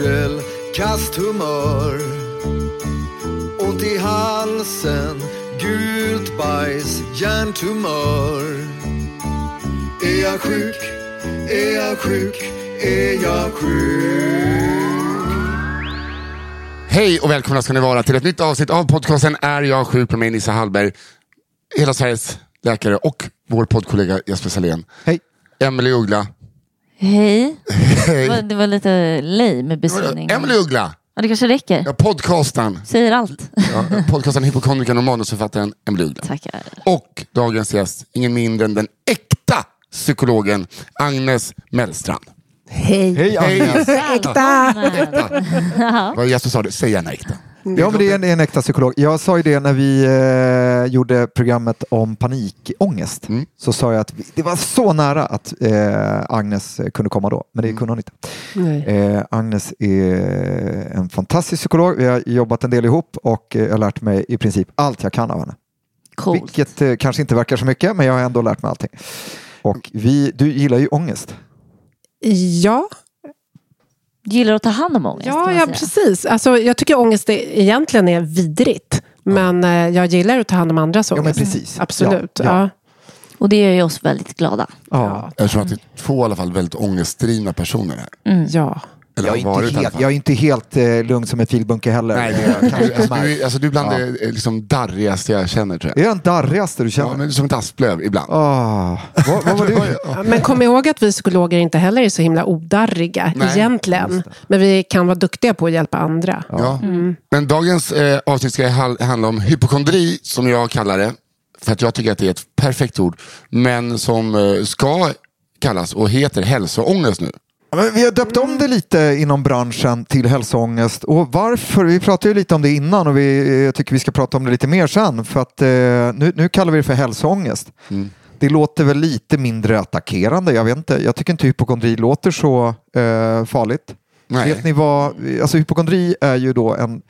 yrsel, kast humör Ont i halsen, gult bajs, hjärntumör Är jag sjuk? Är jag sjuk? Är jag sjuk? Hej och välkomna ska ni vara till ett nytt avsnitt av podcasten Är jag sjuk med mig Nissa Hallberg. Hela Sveriges läkare och vår poddkollega Jesper Salén. Hej. Emelie Uggla. Hej. Det var, det var lite lame beskrivning. Emelie Uggla. Ja, det kanske räcker. Ja, podcastaren. Säger allt. Ja, podcastaren Hypokondrikern och manusförfattaren Emelie Uggla. Tackar. Och dagens gäst, ingen mindre än den äkta psykologen Agnes Mellstrand. Hej. Hej Agnes. Äkta. Vad Jesper sa, det, säg gärna äkta. Ja, men det är en, en äkta psykolog. Jag sa ju det när vi eh, gjorde programmet om panikångest. Mm. Så sa jag att vi, det var så nära att eh, Agnes kunde komma då, men det kunde hon inte. Eh, Agnes är en fantastisk psykolog. Vi har jobbat en del ihop och eh, jag har lärt mig i princip allt jag kan av henne. Coolt. Vilket eh, kanske inte verkar så mycket, men jag har ändå lärt mig allting. Och vi, du gillar ju ångest. Ja, Gillar att ta hand om ångest? ja, ja precis. Alltså, jag tycker ångest är, egentligen är vidrigt. Men eh, jag gillar att ta hand om andras ångest. men precis. Absolut. Ja, Ja, ja. Och det gör ju oss väldigt glada. Ja. Jag tror att det är två i alla fall väldigt ångestdrivna personer här. ja. Eller Jag, är inte helt, jag är inte helt eh, lugn som en filbunke heller. Nej, det är jag. Kanske Alltså, du, alltså, du är bland Ja. det eh, liksom, darrigaste jag känner tror jag. Är den darrigaste du känner? Ja, men som ett asplöv ibland. Ah, vad, vad var du? Ja, Men kom ihåg att vi psykologer inte heller är så himla odarriga Nej, egentligen. Men vi kan vara duktiga på att hjälpa andra. Ja. Men dagens eh, avsnitt ska handla om hypokondri, som jag kallar det. För att jag tycker att det är ett perfekt ord. Men som eh, ska kallas och heter hälsoångest nu. Vi har döpt om det lite inom branschen till hälsoångest. Och varför? Vi pratade ju lite om det innan och vi, jag tycker vi ska prata om det lite mer sen. För att eh, nu, nu kallar vi det för hälsoångest. Det låter väl lite mindre attackerande. Jag vet inte. Jag tycker inte hypokondri låter så eh, farligt. Nej. Vet ni vad? Alltså hypokondri är ju då en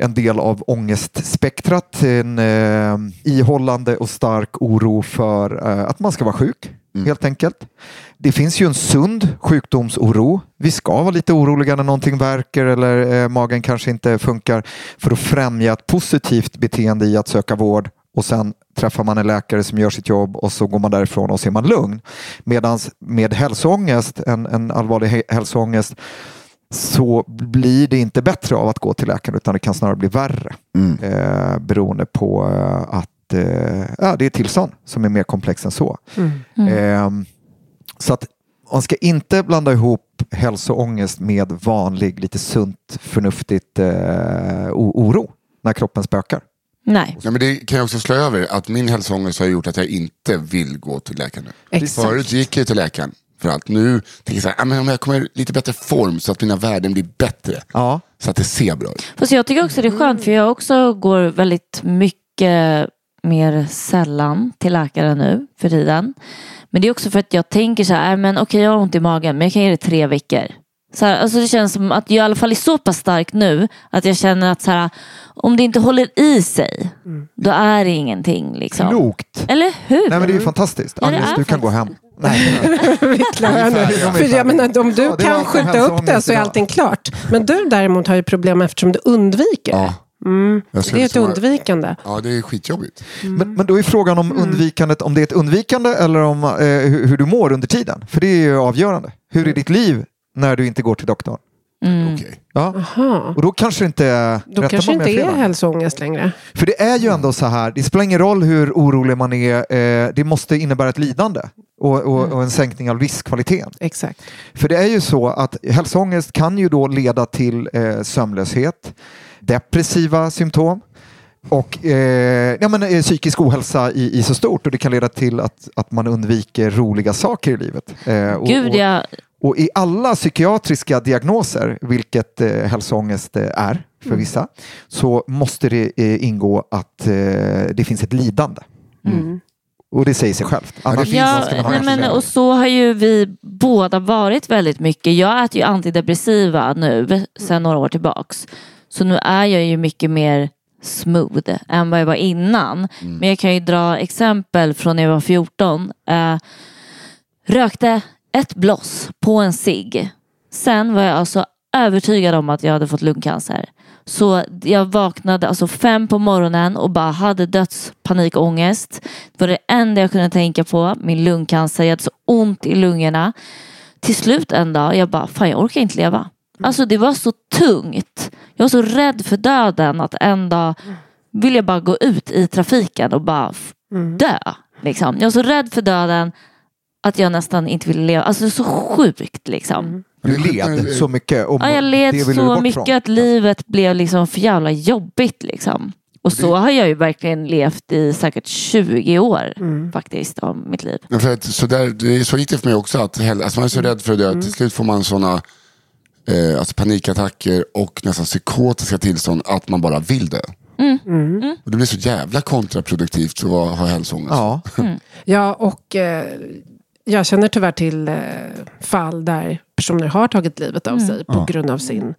en del av ångestspektrat, en eh, ihållande och stark oro för eh, att man ska vara sjuk, helt enkelt. Det finns ju en sund sjukdomsoro. Vi ska vara lite oroliga när någonting verkar eller eh, magen kanske inte funkar för att främja ett positivt beteende i att söka vård och sen träffar man en läkare som gör sitt jobb och så går man därifrån och så är man lugn. Medan med hälsoångest, en, en allvarlig hälsoångest, så blir det inte bättre av att gå till läkaren utan det kan snarare bli värre. Eh, beroende på eh, att eh, ja, det är tillstånd som är mer komplext än så. Eh, så att man ska inte blanda ihop hälsoångest med vanlig, lite sunt, förnuftigt eh, oro när kroppen spökar. Nej. Ja, men det kan jag också slå över att min hälsoångest har gjort att jag inte vill gå till läkaren nu. Exakt. Förut gick jag till läkaren för allt. Nu tänker jag så här, "Ah, men om jag kommer i lite bättre form så att mina värden blir bättre. Ja. Så att det ser bra ut. Fast jag tycker också det är skönt för jag också går väldigt mycket mer sällan till läkaren nu för tiden. Men det är också för att jag tänker så här, "Äh, men okej jag har ont i magen men jag kan ge det tre veckor. Så här, alltså det känns som att jag i alla fall är så pass stark nu att jag känner att så här, om det inte håller i sig, då är det ingenting. Liksom. Klokt. Eller hur? Nej men det är ju fantastiskt. Ja, det Agnes, är du kan gå hem. Nej. Vi är klara nu. För jag menar, om du Ja, kan skjuta upp det så är allting klart. Men du däremot har ju problem eftersom du undviker. Ja. Mm. Det är ett undvikande. Ja, det är skitjobbigt. Men, men då är frågan om undvikandet, om det är ett undvikande eller om eh, hur, hur du mår under tiden. För det är ju avgörande. Hur är ditt liv när du inte går till doktorn? Mm. Okej. Ja. Aha. Och då kanske det inte är... Då kanske inte är hälsoångest längre. För det är ju ändå så här, det spelar ingen roll hur orolig man är, eh, det måste innebära ett lidande och, och, och en sänkning av livskvaliteten. Exakt. För det är ju så att hälsoångest kan ju då leda till eh, sömnlöshet, depressiva symptom och eh, ja, men, eh, psykisk ohälsa i, i så stort och det kan leda till att, att man undviker roliga saker i livet. Eh, och, Gud, jag, och i alla psykiatriska diagnoser, vilket eh, hälsoångest eh, är för vissa, så måste det eh, ingå att eh, det finns ett lidande. Mm. Och det säger sig självt. Annars Ja, nej, men, och så har ju vi båda varit väldigt mycket. Jag äter ju antidepressiva nu sedan några år tillbaks. Så nu är jag ju mycket mer smooth än vad jag var innan. Men jag kan ju dra exempel från när jag var 14. Eh, rökte ett bloss på en cigg. Sen var jag alltså övertygad om att jag hade fått lungcancer. Så jag vaknade alltså fem på morgonen och bara hade dödspanikångest. Det var det enda jag kunde tänka på, min lungcancer. Jag hade så ont i lungorna. Till slut en dag, jag bara, fan jag orkar inte leva. Alltså det var så tungt. Jag var så rädd för döden att en dag vill jag bara gå ut i trafiken och bara f- dö. Liksom. Jag var så rädd för döden att jag nästan inte ville leva. Alltså så sjukt liksom. Du led så mycket. Och Ja, jag det led så mycket från. att livet blev liksom för jävla jobbigt. Liksom. Och så har jag ju verkligen levt i säkert 20 år faktiskt av mitt liv. Men för att, så, där, det är så gick det för mig också. Att, alltså man är så rädd för att dö. Till slut får man sådana eh, alltså panikattacker och nästan psykotiska tillstånd att man bara vill dö. Och det blir så jävla kontraproduktivt att ha hälsoångest. Ja. Ja, och eh, jag känner tyvärr till eh, fall där personer har tagit livet av sig på grund av sin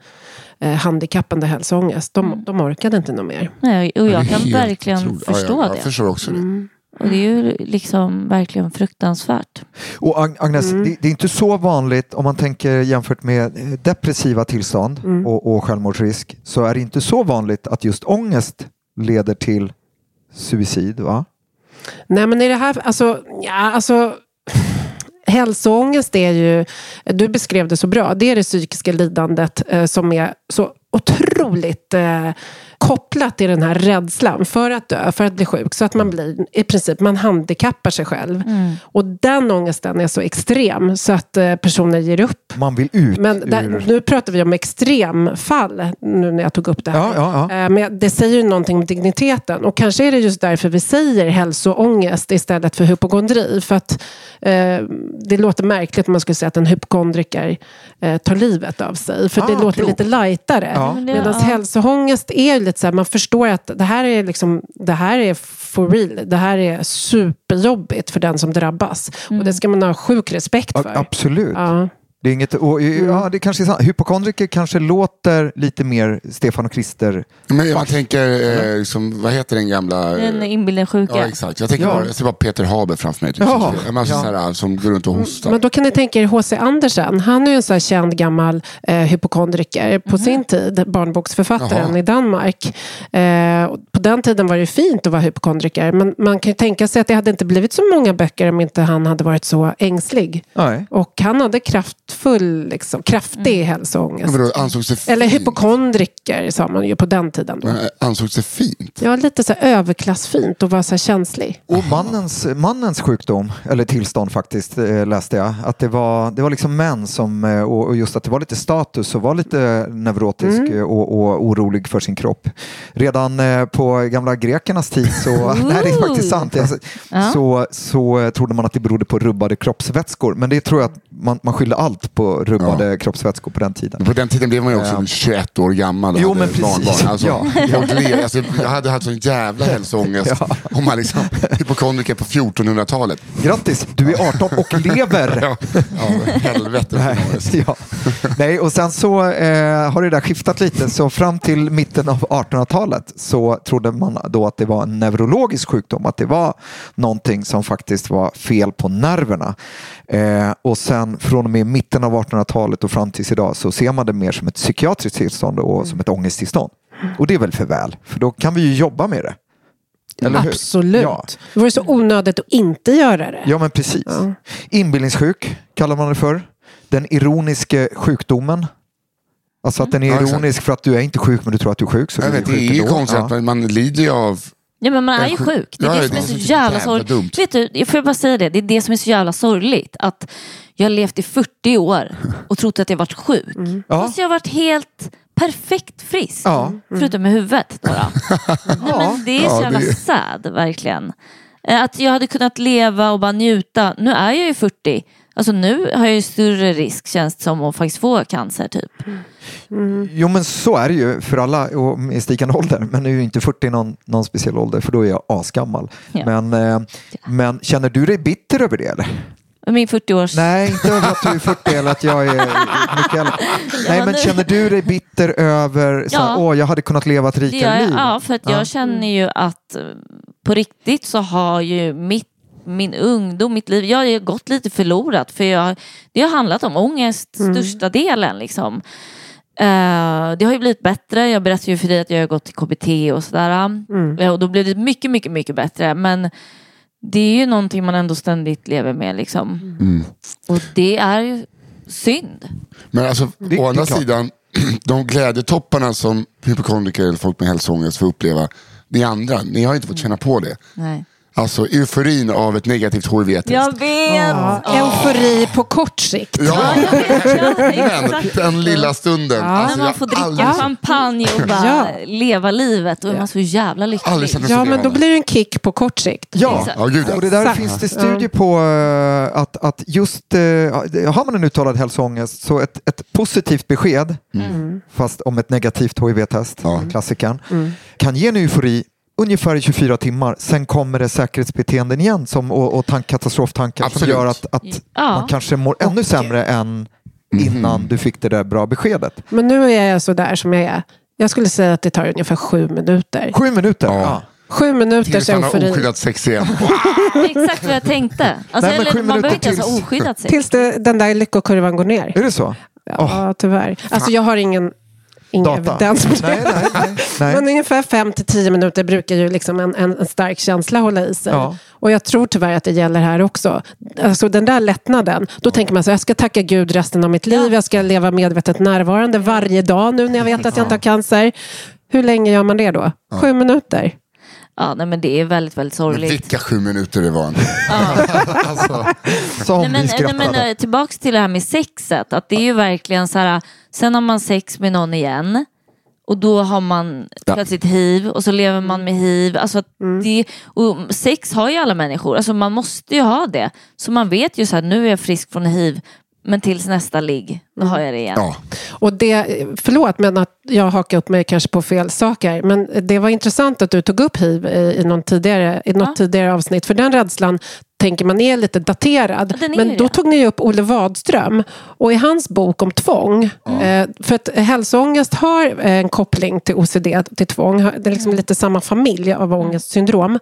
eh, handikappande hälsoångest. De, de orkade inte något mer. Nej, och Ja, jag kan verkligen otroligt. Ja, förstå jag, jag det. förstår också det. Och det är ju liksom verkligen fruktansvärt. Och Ag- Agnes, Mm. det, det är inte så vanligt om man tänker jämfört med eh, depressiva tillstånd Mm. och, och självmordsrisk så är det inte så vanligt att just ångest leder till suicid. Va? Nej, men i det här, alltså, ja, alltså hälsoångest är ju, du beskrev det så bra, det är det psykiska lidandet eh, som är så otroligt eh, kopplat till den här rädslan för att dö, för att bli sjuk. Så att man blir, i princip, man handikappar sig själv. Och den ångesten är så extrem så att eh, personer ger upp. Man vill ut Men där, ur... nu pratar vi om extremfall, nu när jag tog upp det här. Ja, ja, ja. Eh, Men det säger ju någonting om digniteten. Och kanske är det just därför vi säger hälsoångest istället för hypokondri. För att eh, det låter märkligt om man skulle säga att en hypokondriker eh, tar livet av sig. För det Ah, låter klokt. lite lightare. Ja. Medan ja. hälsoångest är lite så här, man förstår att det här är liksom, det här är for real. Det här är superjobbigt för den som drabbas. Och det ska man ha sjuk respekt för. absolut. Ja. Det är inget, och, ja, det kanske är sant. Hypokondriker kanske låter lite mer Stefan och Krister. Men man tänker, eh, liksom, vad heter den gamla? eh, Den inbillade sjuka. Ja exakt, jag tänker Ja. bara, jag ser bara Peter Haber framför mig. Typ. Ja. Alltså, Ja. Så här, som går runt och hostar. Men då kan ni tänka er H.C. Andersen. Han är ju en sån här känd gammal eh, hypokondriker på sin tid. Barnboksförfattaren Jaha. i Danmark. Eh, på den tiden var det fint att vara hypokondriker. Men man kan ju tänka sig att det hade inte blivit så många böcker om inte han hade varit så ängslig. Nej. Och han hade kraftfull, liksom, kraftig hälsoångest. Det fint? Eller hypokondriker sa man ju på den tiden. Då. Men, eh, Ansågs det fint? Ja, lite så här överklassfint att vara så här känslig. Och mannens, mannens sjukdom, eller tillstånd faktiskt, eh, läste jag. Att det var, det var liksom män som, eh, och och just att det var lite status och var lite neurotisk eh, och, och orolig för sin kropp. Redan på gamla grekernas tid så, det är faktiskt sant, så, så trodde man att det berodde på rubbade kroppsvätskor. Men det tror jag att man, man skyllde allt på rubbade kroppsvätskor på den tiden. På den tiden blev man ju också 21 år gammal och Jo, hade men precis. barnbarn. Alltså, Ja. alltså, jag hade haft sån jävla hälsoångest Ja. om man liksom hypokondriker på 1400-talet. Grattis, du är 18 och lever! Ja, ja helvete. Nej, ja. Nej, och sen så eh, har det där skiftat lite. Så fram till mitten av 1800-talet så trodde man då att det var en neurologisk sjukdom. Att det var någonting som faktiskt var fel på nerverna. Eh, och sen från och med mitten av 1800-talet och fram tills idag så ser man det mer som ett psykiatriskt tillstånd och som ett ångesttillstånd. Och det är väl för väl, för då kan vi ju jobba med det. Eller? Absolut. Ja. Det vore så onödigt att inte göra det. Ja, men precis. Inbillningssjuk kallar man det för. Den ironiska sjukdomen. Alltså att den är Ja, exakt. ironisk för att du är inte sjuk men du tror att du är sjuk. Så Jag du vet, det sjuk är ju konstigt Ja. att man, lider ju av... Ja men man är Jag ju är sjuk. Det är Ja, det det som är är så jävla sorgligt. Vet du, jag får bara säga det, det är det som är så jävla sorgligt. Att jag har levt i 40 år och trott att jag varit sjuk. Ja. Fast jag har varit helt perfekt frisk. Ja. Förutom med huvudet. Då, då. Nej, men det är så jävla det- sad, verkligen. Eh, Att jag hade kunnat leva och bara njuta. Nu är jag ju 40. Alltså nu har jag ju större risk känns det som att faktiskt få cancer typ. Jo men så är det ju för alla och med stigande ålder. Men nu är ju inte 40 någon, någon speciell ålder för då är jag asgammal. Ja. Men, eh, men känner du dig bitter över det eller? Min 40-års... Nej, inte över att du är 40 eller att jag är mycket äldre. Nej, men känner du dig bitter över så här, Ja. åh, jag hade kunnat leva ett rikare liv? ja, för att Ja. jag känner ju att eh, på riktigt så har ju mitt, min ungdom, mitt liv, jag har gått lite förlorat. För jag, det har handlat om ångest största delen. Liksom. Eh, det har ju blivit bättre. Jag berättade ju för dig att jag har gått till KBT och sådär. Eh, och då blev det mycket, mycket, mycket bättre. Men det är ju någonting man ändå ständigt lever med. Liksom. Och det är ju synd. Men alltså, Det- å andra sidan, de glädjetopparna som hypokondriker eller folk med hälsoångest får uppleva, ni andra, ni har inte fått känna på det. Nej. Alltså euforin av ett negativt HIV-test. Jag vet! Ja, eufori på kort sikt. Ja, Ja, men exakt. den lilla stunden. Alltså, När man jag får dricka aldrig- champagne och bara Ja. leva livet. Då är man så jävla lycklig. Ja, men då glädjande. blir det en kick på kort sikt. Ja. Ja, gud ja. och det där Exakt. finns det studier på eh, att, att just eh, har man en uttalad hälsoångest så ett, ett positivt besked, fast om ett negativt HIV-test, Ja. klassikern, kan ge en eufori ungefär i 24 timmar. Sen kommer det säkerhetsbeteenden igen som, och, och tank, katastroftankar som Absolut. gör att, att Ja. man kanske mår ännu sämre än innan du fick det där bra beskedet. Men nu är jag så där som jag är. Jag skulle säga att det tar ungefär sju minuter. Sju minuter. Ja. Ja. Sju minuters Tills man har eufori. oskyddat sex igen. Exakt vad jag tänkte. Alltså, Nej, men eller, man behöver inte ens ha tills- oskyddat sig. Tills det, den där lyckokurvan går ner. Är det så? Ja, tyvärr. Alltså jag har ingen, ingen Data? evidens på det. Nej, nej, nej. Men ungefär fem till tio minuter brukar ju liksom en, en, en stark känsla hålla i sig. Ja. Och jag tror tyvärr att det gäller här också. Alltså den där lättnaden, då tänker man så jag ska tacka Gud resten av mitt liv, jag ska leva medvetet närvarande varje dag nu när jag vet att jag inte har cancer. Hur länge gör man det då? Sju minuter? Ja, nej, men det är väldigt, väldigt Men sorgligt. vilka sju minuter det var. alltså, Som Nej, men, nej, men, eh, tillbaks till det här med sexet. Att det är ju verkligen så här, sen har man sex med någon igen. Och då har man Ja. plötsligt hiv och så lever man med hiv. Alltså att det, och sex har ju alla människor, alltså man måste ju ha det. Så man vet ju så här, nu är jag frisk från hiv, men tills nästa ligg, då har jag det igen. ja. Och det, förlåt men att jag hakar upp mig kanske på fel saker. Men det var intressant att du tog upp hiv i, i, någon tidigare, i något Ja. tidigare avsnitt. För den rädslan tänker man är lite daterad. Är men då det. tog ni upp Olle Wadström. Och i hans bok om tvång. Eh, för att hälsoångest har eh, en koppling till OCD, till tvång. Det är Mm. liksom lite samma familj av ångestsyndrom.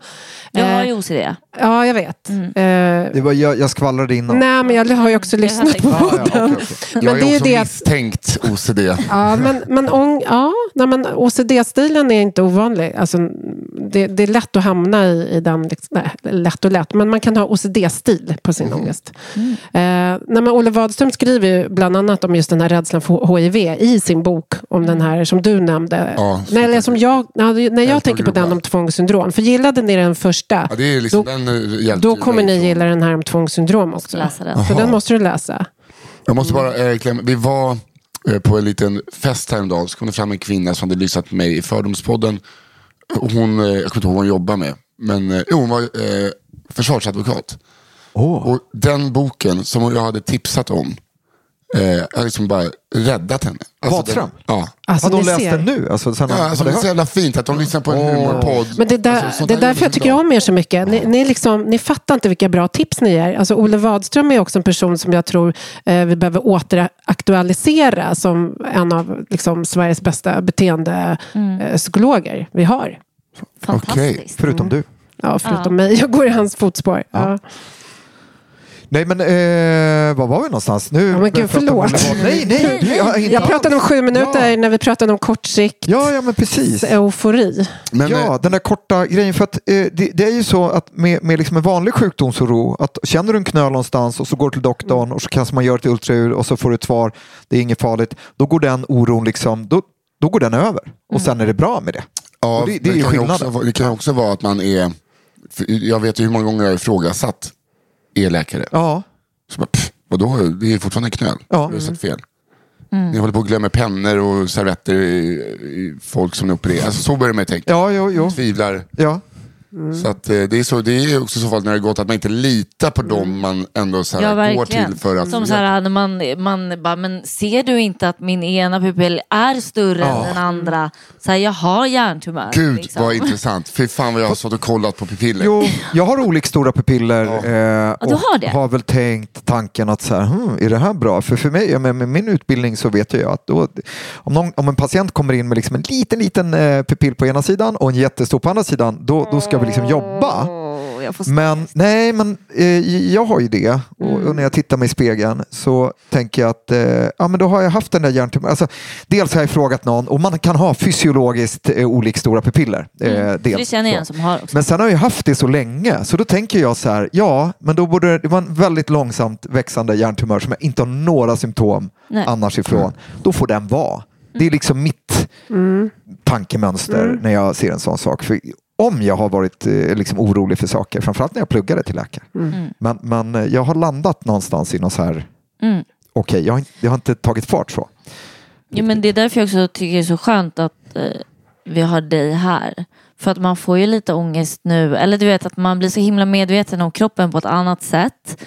Jag har Eh, ju OCD. ja, jag vet. Mm. Eh, Det var, jag, jag skvallrade innan. nej, men jag har ju också lyssnat på Ja, ja, okej, podden. okej. Jag Men är det är ju också det att misstänkt OCD. Ja, men, men, ång, ja, nej, men OCD-stilen är inte ovanlig. Alltså, det, det är lätt att hamna i, i den, liksom, nej, lätt och lätt, men man kan ha OCD-stil på sin ångest. Eh, nej, men Olle Wadström skriver ju bland annat om just den här rädslan för HIV i sin bok om den här som du nämnde. Ja, nej, eller som jag, ja, när jag tänker på den om tvångssyndrom, för gillade ni den första, Ja, det är liksom, Då- den eh, då kommer ni gilla den här om tvångssyndrom också. läsa den. Så den måste du läsa. Jag måste bara eh, klämma. Vi var eh, på en liten fest häromdagen. Så kom det fram en kvinna som hade lyssnat på mig i Fördomspodden. Hon, eh, jag kommer inte ihåg vad hon jobbar med. Men eh, hon var eh, försvarsadvokat. Åh. Och den boken som jag hade tipsat om. Eh, jag har liksom bara räddat henne. Alltså, den- Ja. Alltså, har de läst ser. den nu? Alltså, sen, Ja, alltså, det är så jävla fint att de lyssnar på en humorpodd. Men det, där, Alltså, det är där därför jag tycker bra. om er så mycket. Ni, ni, liksom, ni fattar inte vilka bra tips ni ger. Alltså, Ole Wadström är också en person som jag tror eh, vi behöver återaktualisera som en av liksom, Sveriges bästa beteendepsykologer vi har. Fantastiskt. Förutom du. Ja, förutom mig. Jag går i hans fotspår. Ja. Nej men eh, var var vi någonstans? Nu Ja, men gud, pratar vi om- förlåt. Nej, nej. Du, jag, Jag pratade om sju minuter när vi pratade om kortsikt Ja, ja men precis. eufori. Men, ja, eh, den där korta grejen. För att, eh, det, det är ju så att med, med liksom en vanlig sjukdomsoro, att känner du en knöl någonstans och så går du till doktorn och så kanske man gör ett ultraljud och så får du ett svar, det är inget farligt. Då går den oron liksom, då, då går den över. Och sen är det bra med det. Ja, Och det- det är ju skillnaden. också, vara- det kan också vara att man är... Jag vet ju hur många gånger jag har ifrågasatt er läkare. Ja, Så bara, pff, vadå, det är fortfarande en knöl. Ja. Jag har sett fel. Ni håller på att glömma pennor och servetter i, i folk som är opererade. Alltså, så börjar man ju tänka. ja, jo, jo. Tvivlar. Ja. Så att, eh, det, är så, det är också så fall när det gått att man inte litar på dem man ändå så här, Ja, går till för att... Som så här, när man, man bara, men ser du inte att min ena pupill är större Ja. än den andra? Så här, jag har hjärntumör. Gud liksom. vad intressant. Fy fan vad jag har stått och kollat på pupiller. Jo, jag har olika stora pupiller eh, du och har det? har väl tänkt tanken att så här, hmm, är det här bra? För för mig, ja, med, med min utbildning så vet jag att då, om, någon, om en patient kommer in med liksom en liten, liten eh, pupill på ena sidan och en jättestor på andra sidan, då, då ska vi liksom jobba. Åh, jag får Men nej, men eh, jag har ju det och, och när jag tittar mig i spegeln så tänker jag att eh, ja, men då har jag haft den där hjärntumören. Alltså, dels har jag frågat någon och man kan ha fysiologiskt eh, olika stora pupiller. Eh, För dels, det känner jag en som har också. Men sen har jag haft det så länge så då tänker jag så här, ja, men då borde det det var en väldigt långsamt växande hjärntumör som jag inte har några symptom Nej. annars ifrån. Då får den vara. Det är liksom mitt tankemönster när jag ser en sån sak. För om jag har varit eh, liksom orolig för saker, framförallt när jag pluggade till läkare. Men, men eh, jag har landat någonstans i något så här, Mm. okej, jag, har inte- jag har inte tagit fart så. Ja, men det är därför jag också tycker det är så skönt att eh, vi har dig här. För att man får ju lite ångest nu. Eller du vet att man blir så himla medveten om kroppen på ett annat sätt.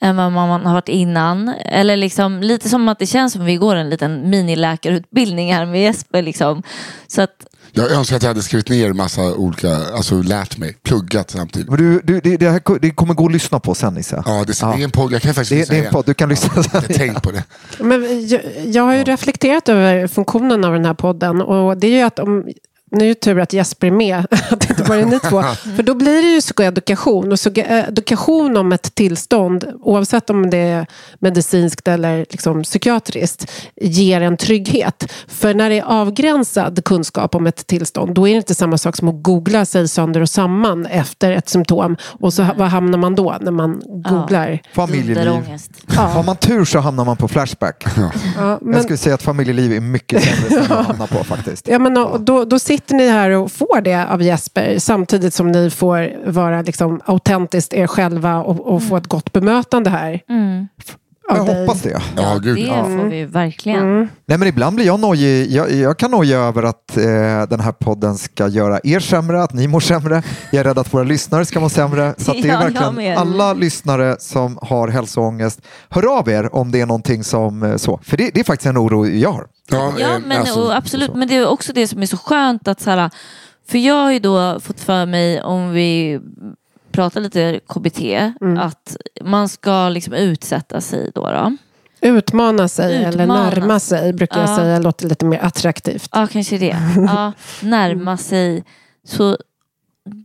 Än vad man har varit innan. Eller liksom lite som att det känns som att vi går en liten miniläkarutbildning här med Jesper. Liksom. Så att Jag önskar att jag hade skrivit ner massa olika, alltså lärt mig, pluggat samtidigt. Men du, du, det, det, här, det kommer gå att lyssna på sen Nisse. Ja, det, det är en podd, jag kan faktiskt Det, det är en podd, du kan lyssna Jag sen. har tänkt på det. Men jag, jag har ju reflekterat över funktionen av den här podden och det är ju att om nu är det tur att Jesper är med, att det inte bara är ni två. För då blir det ju psykoedukation. Och psykoedukation om ett tillstånd, oavsett om det är medicinskt eller liksom psykiatriskt, ger en trygghet. För när det är avgränsad kunskap om ett tillstånd, då är det inte samma sak som att googla sig sönder och samman efter ett symptom. Och så vad hamnar man då när man googlar? Familjeliv. dunderångest. Har man tur så hamnar man på Flashback. Ja, men- Jag skulle säga att familjeliv är mycket sämre än att hamna på faktiskt. Ja, men, och då, då sitter ni här och får det av Jesper samtidigt som ni får vara liksom, autentiskt er själva och, och få ett gott bemötande här. av Jag dig. hoppas det. Ja, gud. det Ja. får vi verkligen. Mm. Nej, men ibland blir jag nojig. Jag, jag kan noja över att eh, den här podden ska göra er sämre, att ni mår sämre. Jag är rädd att våra lyssnare ska må sämre. Så att det är verkligen alla lyssnare som har hälsoångest. Hör av er om det är någonting som eh, så. För det, det är faktiskt en oro jag har. Ja, Ja, eh, men, alltså, och absolut. Men det är också det som är så skönt att så här, för jag har ju då fått för mig om vi pratar lite KBT att man ska liksom utsätta sig då. då. Utmana sig eller Utmana. närma sig brukar jag Ja. säga låter lite mer attraktivt. Ja, kanske det. Ja, närma sig. Så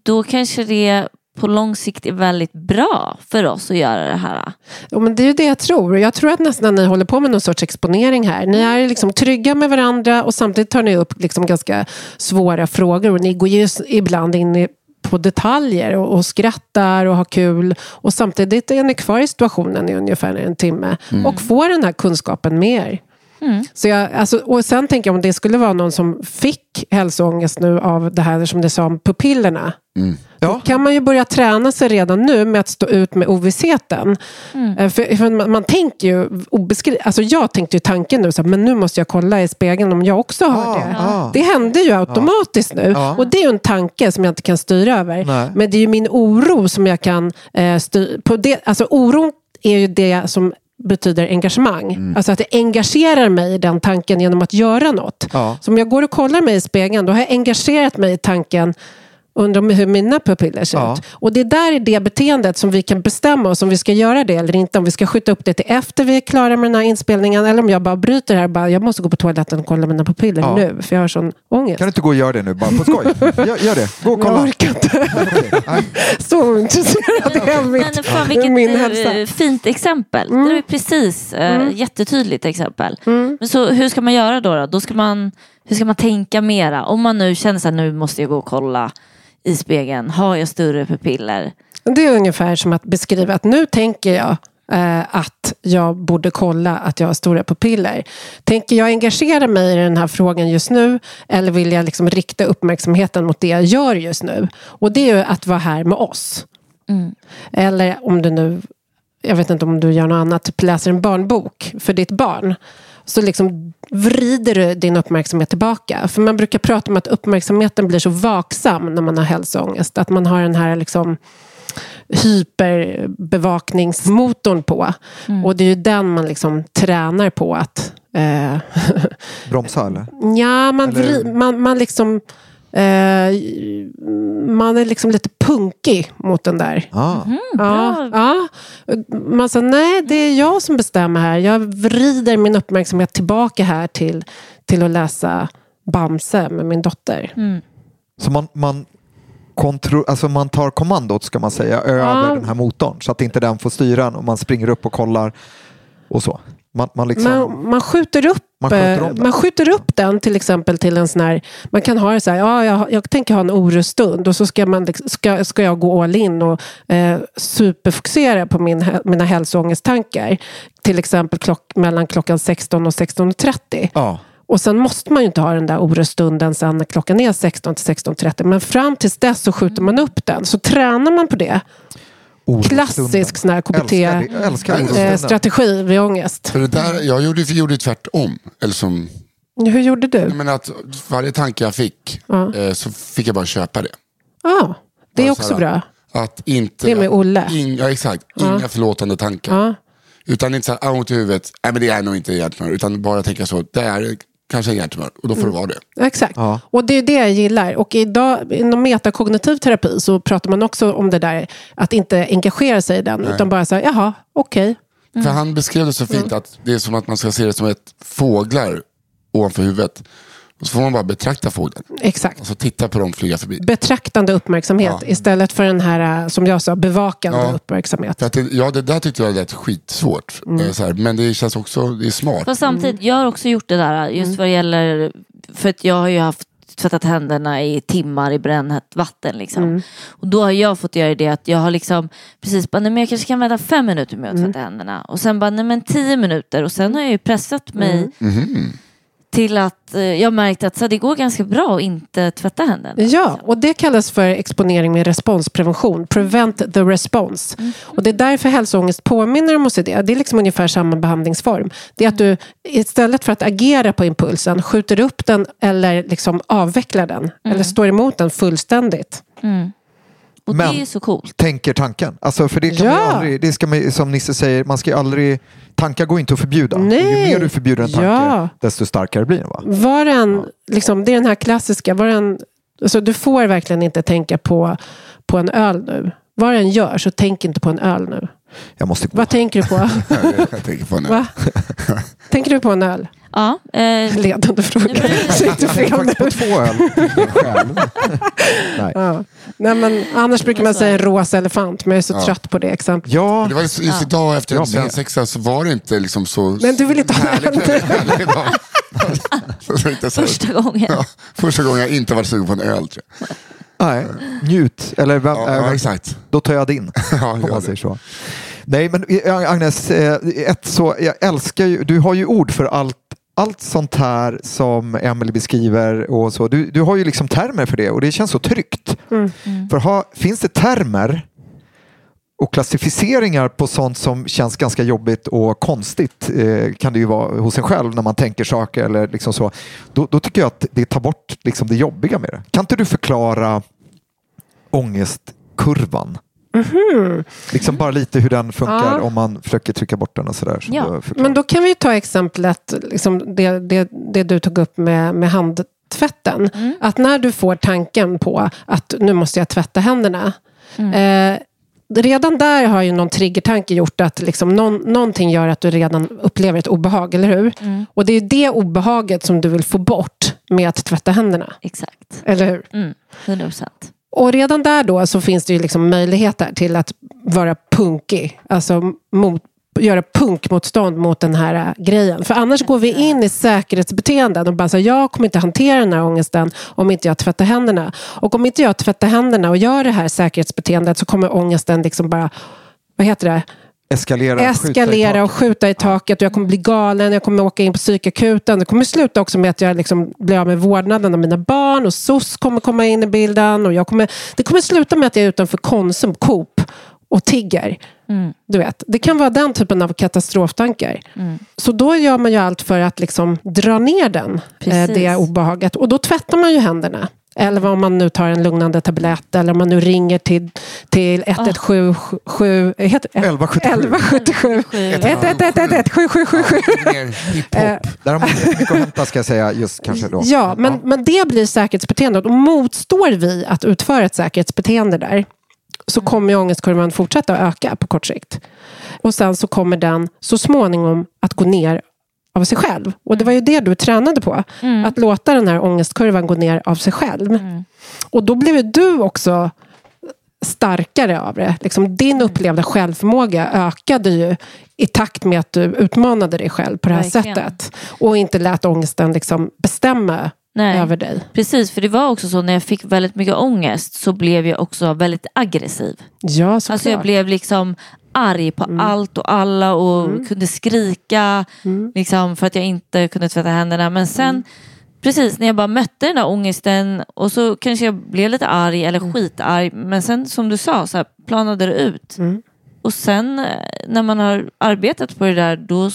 då kanske det på lång sikt är väldigt bra för oss att göra det här. Jo, men det är ju det jag tror. Jag tror att nästan ni håller på med någon sorts exponering här. Ni är liksom trygga med varandra och samtidigt tar ni upp liksom ganska svåra frågor. Och ni går ju ibland in i på detaljer och, och skrattar och har kul. Och samtidigt är ni kvar i situationen i ungefär en timme och får den här kunskapen med er. Så jag, alltså, och sen tänker jag om det skulle vara någon som fick hälsoångest nu av det här som det sa om pupillerna. Ja. kan man ju börja träna sig redan nu med att stå ut med ovissheten. Eh, För, för man, man tänker ju obeskri- alltså jag tänkte ju tanken nu, så här, men nu måste jag kolla i spegeln om jag också har Ah, det. ah. Det händer ju automatiskt nu. Ja. Och det är ju en tanke som jag inte kan styra över. Nej. Men det är ju min oro som jag kan eh, styra. På det, alltså oron är ju det som betyder engagemang. Mm. Alltså att jag engagerar mig i den tanken genom att göra något. Ja. Så om jag går och kollar mig i spegeln, då har jag engagerat mig i tanken under hur mina pupiller ser Ja. ut. Och det där är det beteendet som vi kan bestämma oss om vi ska göra det eller inte. Om vi ska skjuta upp det till efter vi är klara med den här inspelningen eller om jag bara bryter här och bara, jag måste gå på toaletten och kolla mina pupiller Ja. nu för jag har sån ångest. Kan du inte gå och göra det nu, bara på skoj? Gör, gör det. Gå och kolla. Jag orkar inte. Så intresserad är jag mitt, Men fan vilket min eh, hälsa. fint exempel. Det är precis eh, jättetydligt exempel. Men så hur ska man göra då? då? då ska man, hur ska man tänka mera? Om man nu känner att nu måste jag gå och kolla i spegeln. Har jag större pupiller? Det är ungefär som att beskriva att nu tänker jag eh, att jag borde kolla att jag har stora pupiller. Tänker jag engagera mig i den här frågan just nu eller vill jag liksom rikta uppmärksamheten mot det jag gör just nu? Och det är ju att vara här med oss. Eller om du nu, jag vet inte om du gör något annat, typ läser en barnbok för ditt barn. Så liksom vrider du din uppmärksamhet tillbaka. För man brukar prata om att uppmärksamheten blir så vaksam när man har hälsoångest. Att man har den här liksom hyperbevakningsmotorn på. Och det är ju den man liksom tränar på att... Eh, Bromsa eller? ja, man, Eller- vri, man, man liksom... Eh, man är liksom lite punkig mot den där. Ah. Ja, ja. Man sa, nej det är jag som bestämmer här. Jag vrider min uppmärksamhet tillbaka här till, till att läsa Bamse med min dotter. Så man, man, kontro, alltså man tar kommandot ska man säga över Ja. den här motorn så att inte den får styra och man springer upp och kollar och så. Man, man liksom, Man, man, skjuter upp, Man skjuter man skjuter upp den till exempel till en sån här, man kan ha det så här, ja, jag, jag tänker ha en orustund och så ska, man, liksom- ska, ska jag gå all in och eh, superfokusera på min, mina hälsoångesttankar. Till exempel klock, mellan klockan 16 och 16.30. ja. Och sen måste man ju inte ha den där orustunden sen när klockan är 16 till 16.30. Men fram tills dess så skjuter man upp den. Så tränar man på det. Klassisk sån här älskar Eh. KBT-strategi vid ångest. För det där, jag gjorde, gjorde tvärtom. Eller som, Hur gjorde du? menar att varje tanke jag fick Ja. eh, så fick jag bara köpa det. Ja, det är Bara också så här, bra. Att inte, Det är med Olle. In, ja, exakt. Inga förlåtande tankar. Utan inte så här, ah, ont i huvudet, nej men det är nog inte hjärttumör. Utan bara tänka så, det är kanske en hjärtumör. Och då får det vara det. Exakt. Ja. Och det är det jag gillar. Och idag inom metakognitiv terapi så pratar man också om det där att inte engagera sig i den. Utan bara säga, jaha, okej. För han beskrev det så fint att det är som att man ska se det som ett fåglar ovanför huvudet. Och så får man bara betrakta fågeln. Exakt. Alltså titta på dem flyga förbi. Betraktande uppmärksamhet Ja. istället för den här, eh, som jag sa, bevakande Ja. uppmärksamhet. Att det, ja, det där tyckte jag lät skitsvårt. Mm. Eh, Så här, men det känns också det är smart. Fast samtidigt, jag har också gjort det där just vad det gäller, för att jag har ju haft tvättat händerna i timmar i brännhett vatten. Liksom. Och då har jag fått göra det att jag har liksom precis bara, nej men jag kanske kan vänta fem minuter med att tvätta händerna. Och sen bara, nej men tio minuter. Och sen har jag ju pressat mig till att eh, jag har märkt att så, det går ganska bra att inte tvätta händerna. Ja, och det kallas för exponering med responsprevention. Prevent the response. Och det är därför hälsoångest påminner om OCD. Det är liksom ungefär samma behandlingsform. Det är att du istället för att agera på impulsen skjuter upp den eller liksom avvecklar den. Eller står emot den fullständigt. Och Men- det är så coolt. Tänker tanken. Alltså, för det kan Ja. man aldrig, det ska man, som Nisse säger, man ska ju aldrig, tankar går inte att förbjuda. Nej. ju mer du förbjuder en tanke, Ja. desto starkare blir den. Va? Var en, liksom, det är den här klassiska, var en, alltså, du får verkligen inte tänka på, på en öl nu. Vad den gör, så tänk inte på en öl nu. Jag måste gå. Vad tänker du på? jag tänker på nu. Va? tänker du på en öl? Ja, eh, Ledande fråga. Jag fel faktiskt på två öl. Nej. Ja. Nej, men annars brukar man säga en rosa elefant, men jag är så trött på det exemplet. Ja, Det var just, just idag efter Jag en med. svensexa så var det inte liksom så Men du vill inte ha härligt. en? Så så- första gången. Ja, första gången jag inte varit sugen på en öl. Tror jag. Nej. njut. Eller vem, Ja, äh, ja, exakt. då tar jag din. Ja, om man säger så. Nej, men eh, Agnes, eh, ett så, jag älskar ju, du har ju ord för allt, allt sånt här som Emily beskriver och så. Du, du har ju liksom termer för det och det känns så tryggt. För ha, finns det termer och klassificeringar på sånt som känns ganska jobbigt och konstigt eh, kan det ju vara hos en själv när man tänker saker eller liksom så. Då, då tycker jag att det tar bort liksom det jobbiga med det. Kan inte du förklara ångestkurvan? Liksom bara lite hur den funkar Ja. om man försöker trycka bort den och sådär. som Ja. Men då kan vi ju ta exemplet, liksom det, det, det du tog upp med, med handtvätten. Att när du får tanken på att nu måste jag tvätta händerna. Eh, redan där har ju någon triggertanke gjort att liksom någon, någonting gör att du redan upplever ett obehag, eller hur? Och det är det obehaget som du vill få bort med att tvätta händerna. Exakt. Eller hur? Mm. 100 procent. Och redan där då så finns det ju liksom möjligheter till att vara punkig. Alltså mot, göra punkmotstånd mot den här äh, grejen. För annars går vi in i säkerhetsbeteenden och bara säger jag kommer inte hantera den här ångesten om inte jag tvättar händerna. Och om inte jag tvättar händerna och gör det här säkerhetsbeteendet så kommer ångesten liksom bara, vad heter det? Eskalera, eskalera och skjuta i taket. Och jag kommer bli galen, jag kommer åka in på psykakuten. Det kommer sluta också med att jag liksom blir av med vårdnaden av mina barn och SOS kommer komma in i bilden. Och jag kommer, det kommer sluta med att jag är utanför Konsum, Coop och tigger. Du vet, det kan vara den typen av katastroftankar. Så då gör man ju allt för att liksom dra ner den, eh, Precis. det obehaget. Och då tvättar man ju händerna. Eller om man nu tar en lugnande tablett eller om man nu ringer till, till 1177... heter- 1177. 1177. 1177. 7777. Mer hiphop. Där har man mycket att hämta ska jag säga, just kanske då. Ja, men, men det blir säkerhetsbeteende. Och motstår vi att utföra ett säkerhetsbeteende där så kommer ångestkurvan fortsätta att öka på kort sikt. Och sen så kommer den så småningom att gå ner av sig själv. Och det var ju det du tränade på. Att låta den här ångestkurvan gå ner av sig själv. Och då blev du också starkare av det. Liksom din upplevda självförmåga ökade ju i takt med att du utmanade dig själv på det här Verkligen. sättet. Och inte lät ångesten liksom bestämma Nej. över dig. Precis, för det var också så när jag fick väldigt mycket ångest så blev jag också väldigt aggressiv. Ja, såklart. Alltså jag blev liksom arg på allt och alla och kunde skrika liksom, för att jag inte kunde tvätta händerna. Men sen, precis när jag bara mötte den där ångesten och så kanske jag blev lite arg eller skitarg. Men sen som du sa, så här, planade det ut. Och sen eh, när man har arbetat på det där då,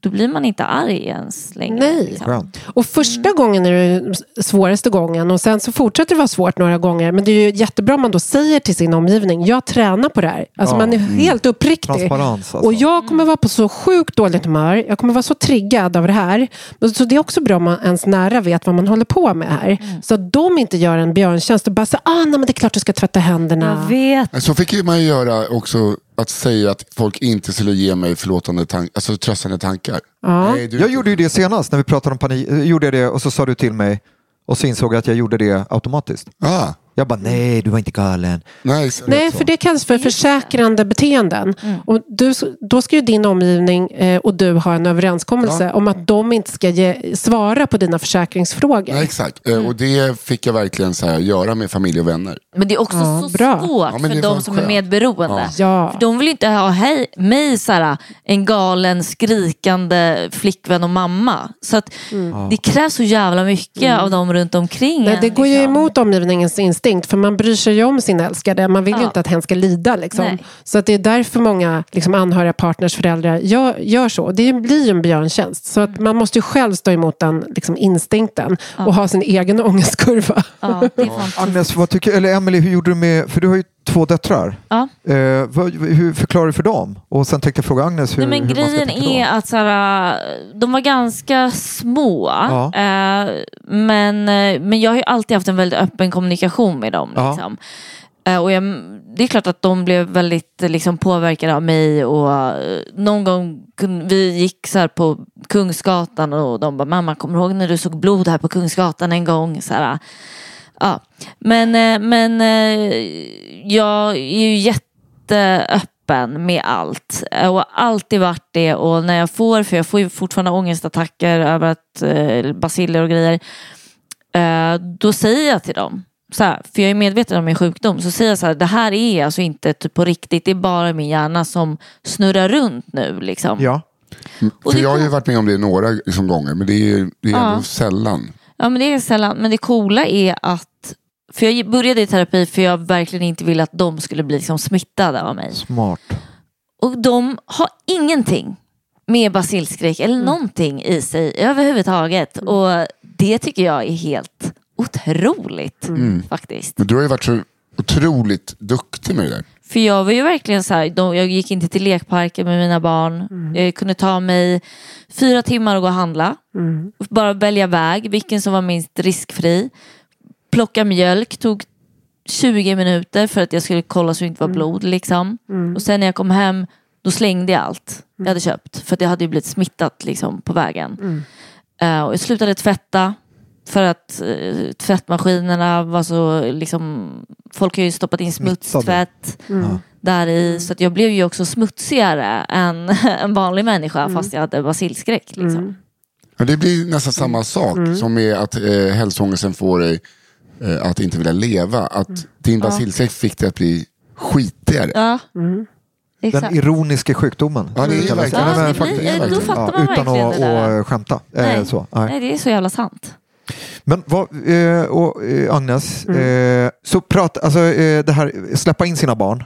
då blir man inte arg ens längre. Nej. liksom. Och första gången är det svåraste gången och sen så fortsätter det vara svårt några gånger. Men det är ju jättebra om man då säger till sin omgivning, jag tränar på det här. Alltså Ja. man är helt uppriktig. Alltså. Och jag kommer vara på så sjukt dåligt humör. Jag kommer vara så triggad av det här. Så det är också bra om man ens nära vet vad man håller på med här. Så att de inte gör en björntjänst och bara säger, ah, nej men det är klart du ska tvätta händerna. Jag vet. Så fick man ju göra också, att säga att folk inte skulle ge mig förlåtande tankar, alltså tröstande tankar. Ja. Nej, Jag gjorde ju det senast när vi pratade om panik. Gjorde jag det och så sa du till mig och så insåg jag att jag gjorde det automatiskt. Ah, Jag bara, nej du var inte galen. nej, Nej, för det kallas för försäkrande beteenden. Och du, då ska ju din omgivning eh, och du ha en överenskommelse om att de inte ska ge, svara på dina försäkringsfrågor. nej, exakt. Eh, Och det fick jag verkligen så här, göra med familj och vänner. Men det är också Ja, så bra. svårt Ja, för är de som är skönt. medberoende. Ja. För de vill inte ha hej, mig såhär, en galen skrikande flickvän och mamma. Så att det krävs så jävla mycket av dem runt omkring Nej, det går ju liksom. emot omgivningens instinkt för man bryr sig ju om sin älskade. Man vill ju Ja. inte att hen ska lida. Liksom. Så att det är därför många liksom, anhöriga, partners, föräldrar gör, gör så. Det blir ju en björntjänst. Så att man måste ju själv stå emot den liksom, instinkten och ha sin egen ångestkurva. Ja. Agnes, vad tycker, eller Emily, hur gjorde du med, för du har ju två döttrar. Ja. Eh, vad, hur förklarar du för dem? Och sen tänkte jag fråga Agnes hur, Nej, men hur grejen är att såhär, de var ganska små. Ja. Eh, men, eh, men jag har ju alltid haft en väldigt öppen kommunikation med dem. Ja. Liksom. Eh, och jag, det är klart att de blev väldigt eh, liksom, påverkade av mig. Och, eh, någon gång vi gick så här på Kungsgatan och de bara mamma kommer du ihåg när du såg blod här på Kungsgatan en gång? Så här, ja. Men, eh, men eh, jag är ju jätteöppen med allt. Och alltid varit det. Och när jag får, för jag får ju fortfarande ångestattacker över att eh, basiller och grejer. Då säger jag till dem. Så här, för jag är medveten om min sjukdom. Så säger jag så här, det här är alltså inte typ på riktigt. Det är bara min hjärna som snurrar runt nu. Liksom. Ja. Och För jag har ju varit med om det några liksom, gånger, men det är, det är Ja. ändå sällan. Ja men det är sällan. Men det coola är att för jag började i terapi för jag verkligen inte ville att de skulle bli liksom smittade av mig. Smart. Och de har ingenting med basilskräck eller någonting i sig överhuvudtaget. Och det tycker jag är helt otroligt faktiskt. Men du har ju varit så otroligt duktig med det där. För jag var ju verkligen så här, de, jag gick inte till lekparken med mina barn. Jag kunde ta mig fyra timmar och gå och handla. Bara välja väg, vilken som var minst riskfri. Plocka mjölk tog 20 minuter för att jag skulle kolla så det inte var blod. Liksom. Och sen när jag kom hem, då slängde jag allt jag hade köpt. För att jag hade ju blivit smittat liksom, på vägen. Eh, och jag slutade tvätta. För att uh, tvättmaskinerna var så, liksom, folk har ju stoppat in smutstvätt där i. Så att jag blev ju också smutsigare än en vanlig människa fast jag hade basilskräck. Liksom. Ja, det blir nästan samma sak som med att eh, hälsoångesten får dig eh, att inte vilja leva. Att din basilskräck fick dig att bli skitigare. Ja, Den exakt. ironiska sjukdomen. Ja, det är verkligen- Nej, Ja, men faktiskt- då fattar man Ja, utan verkligen att, det där. att skämta. Eh, Nej. Så, nej. Nej, det är så jävla sant. Men vad, eh, och, eh, Agnes, Mm. eh, så prat, alltså, eh, det här släppa in sina barn.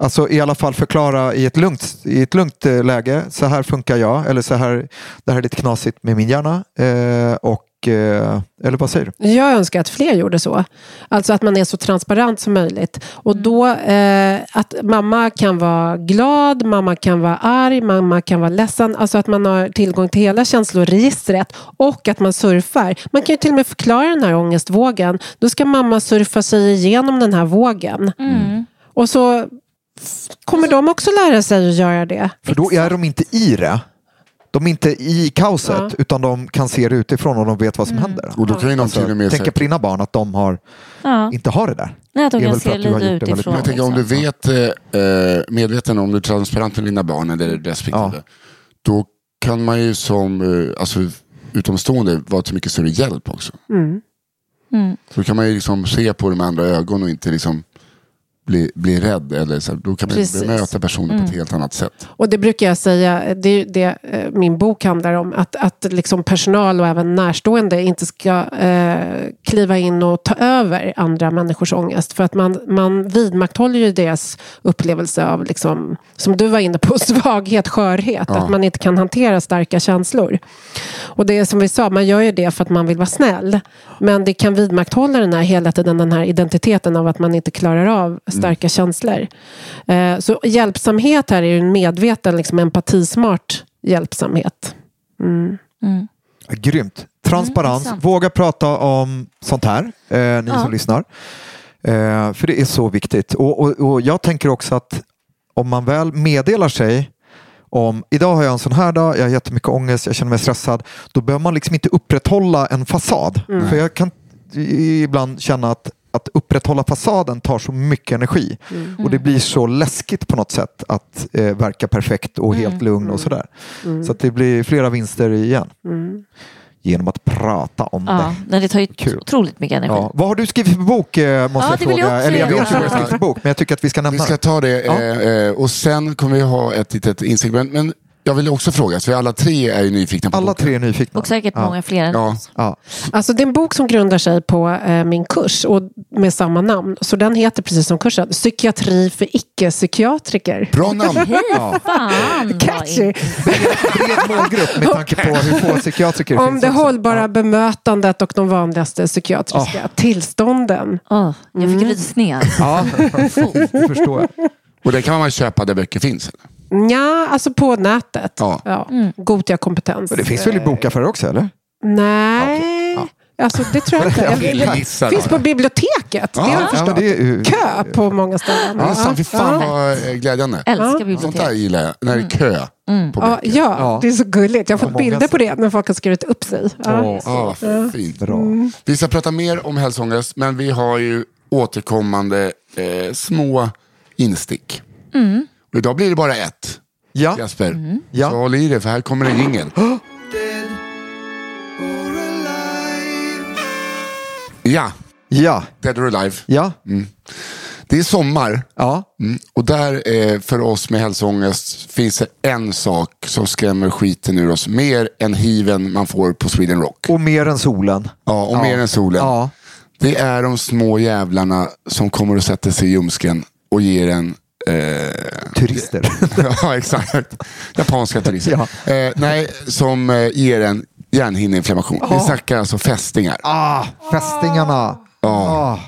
Alltså i alla fall förklara i ett lugnt, i ett lugnt eh, läge. Så här funkar jag. Eller så här, det här är lite knasigt med min hjärna. Eh, och, eh, eller vad säger du? Jag önskar att fler gjorde så. Alltså att man är så transparent som möjligt. Mm. Och då eh, att mamma kan vara glad, mamma kan vara arg, mamma kan vara ledsen. Alltså att man har tillgång till hela känsloregistret och att man surfar. Man kan ju till och med förklara den här ångestvågen. Då ska mamma surfa sig igenom den här vågen. Mm. Och så kommer de också lära sig att göra det. För då är de inte i det. De är inte i kaoset Ja. utan de kan se det utifrån och de vet vad som händer. Och då kan ju till och med Tänka på dina barn att de har, Ja. inte har det där. Nej, att de kan se att du har lite gjort det väldigt utifrån. bra. jag tänker om du liksom. vet, eh, medveten om du är transparent med dina barn eller respektive. Då kan man ju som eh, alltså, utomstående vara till mycket större hjälp också. Mm. Mm. Då kan man ju liksom se på det med andra ögon och inte liksom bli, bli rädd. Eller så, då kan man Precis. bemöta personen Mm. på ett helt annat sätt. Och det brukar jag säga, det är det eh, min bok handlar om, att, att liksom personal och även närstående inte ska eh, kliva in och ta över andra människors ångest. För att man, man vidmakthåller ju deras upplevelse av, liksom, som du var inne på, svaghet, skörhet. Ja. Att man inte kan hantera starka känslor. Och det är som vi sa, man gör ju det för att man vill vara snäll. Men det kan vidmakthålla den här, hela tiden den här identiteten av att man inte klarar av starka känslor. Eh, så hjälpsamhet här är ju en medveten, liksom, empatismart hjälpsamhet. Mm. Mm. Grymt. Transparens. intressant. Våga prata om sånt här, eh, ni som lyssnar. Eh, för det är så viktigt. Och, och, och jag tänker också att om man väl meddelar sig om idag har jag en sån här dag, jag har jättemycket ångest, jag känner mig stressad. Då behöver man liksom inte upprätthålla en fasad. För jag kan ibland känna att att upprätthålla fasaden tar så mycket energi. Och det blir så läskigt på något sätt att eh, verka perfekt och helt lugn och sådär. Så att det blir flera vinster igen. Genom att prata om Ja, det. det tar ju Kul. otroligt mycket energi. Ja. Vad har du skrivit för bok eh, måste Ja, jag jag fråga. också Eller jag vet ju vad du har skrivit för bok men jag tycker att vi ska Vi nämna ska det. ta det Ja. eh, eh, och sen kommer vi ha ett litet instick. Men, men jag vill också fråga, för alla tre är ju nyfikna på Alla boken. tre är nyfikna. Och säkert ja. många fler än Ja. oss. Ja. Alltså det är en bok som grundar sig på eh, min kurs och med samma namn. Så den heter precis som kursen, Psykiatri för icke-psykiatriker. Bra namn. Ja. Fan Catchy! in- Bred målgrupp med tanke på hur få psykiatriker Om finns det också. hållbara Ja. bemötandet och de vanligaste psykiatriska tillstånden. Åh, jag fick lite sned. Ja, det förstår jag. Och det kan man köpa där böcker finns. eller? Ja, alltså på nätet. Ja. Ja. Gotia kompetens. Men det finns väl i bokaffärer också eller? Nej, Ja. alltså det tror jag inte. Det finns på biblioteket, det har jag Ja, förstått. är Kö på många ställen. Ja, sant. Fy fan ja. vad eh, glädjande. Älskar Sånt där bibliotek. gillar jag, när det är kö på Ja, ja, Ja. det är så gulligt. Jag har fått bilder på det när folk har skrivit upp sig. Ja. Ja, vad fint. bra. Vi ska prata mer om hälsoångest, men vi har ju återkommande eh, små instick. Och idag blir det bara ett, Ja, Jesper. Ja. Så håll i det, för här kommer en jingel. Ja, ja, Dead or Alive. ja, Det är sommar. ja. Mm. Och där eh, för oss med hälsoångest finns det en sak som skrämmer skiten ur oss. Mer än hiven man får på Sweden Rock. Och mer än solen. Ja, och mer än solen. Ja. Det är de små jävlarna som kommer och sätter sig i ljumsken och ger en eh, Turister. ja, exakt. Japanska turister. Ja. Eh, nej, som eh, ger en hjärnhinneinflammation. Vi snackar alltså fästingar. Ah, fästingarna. Ah.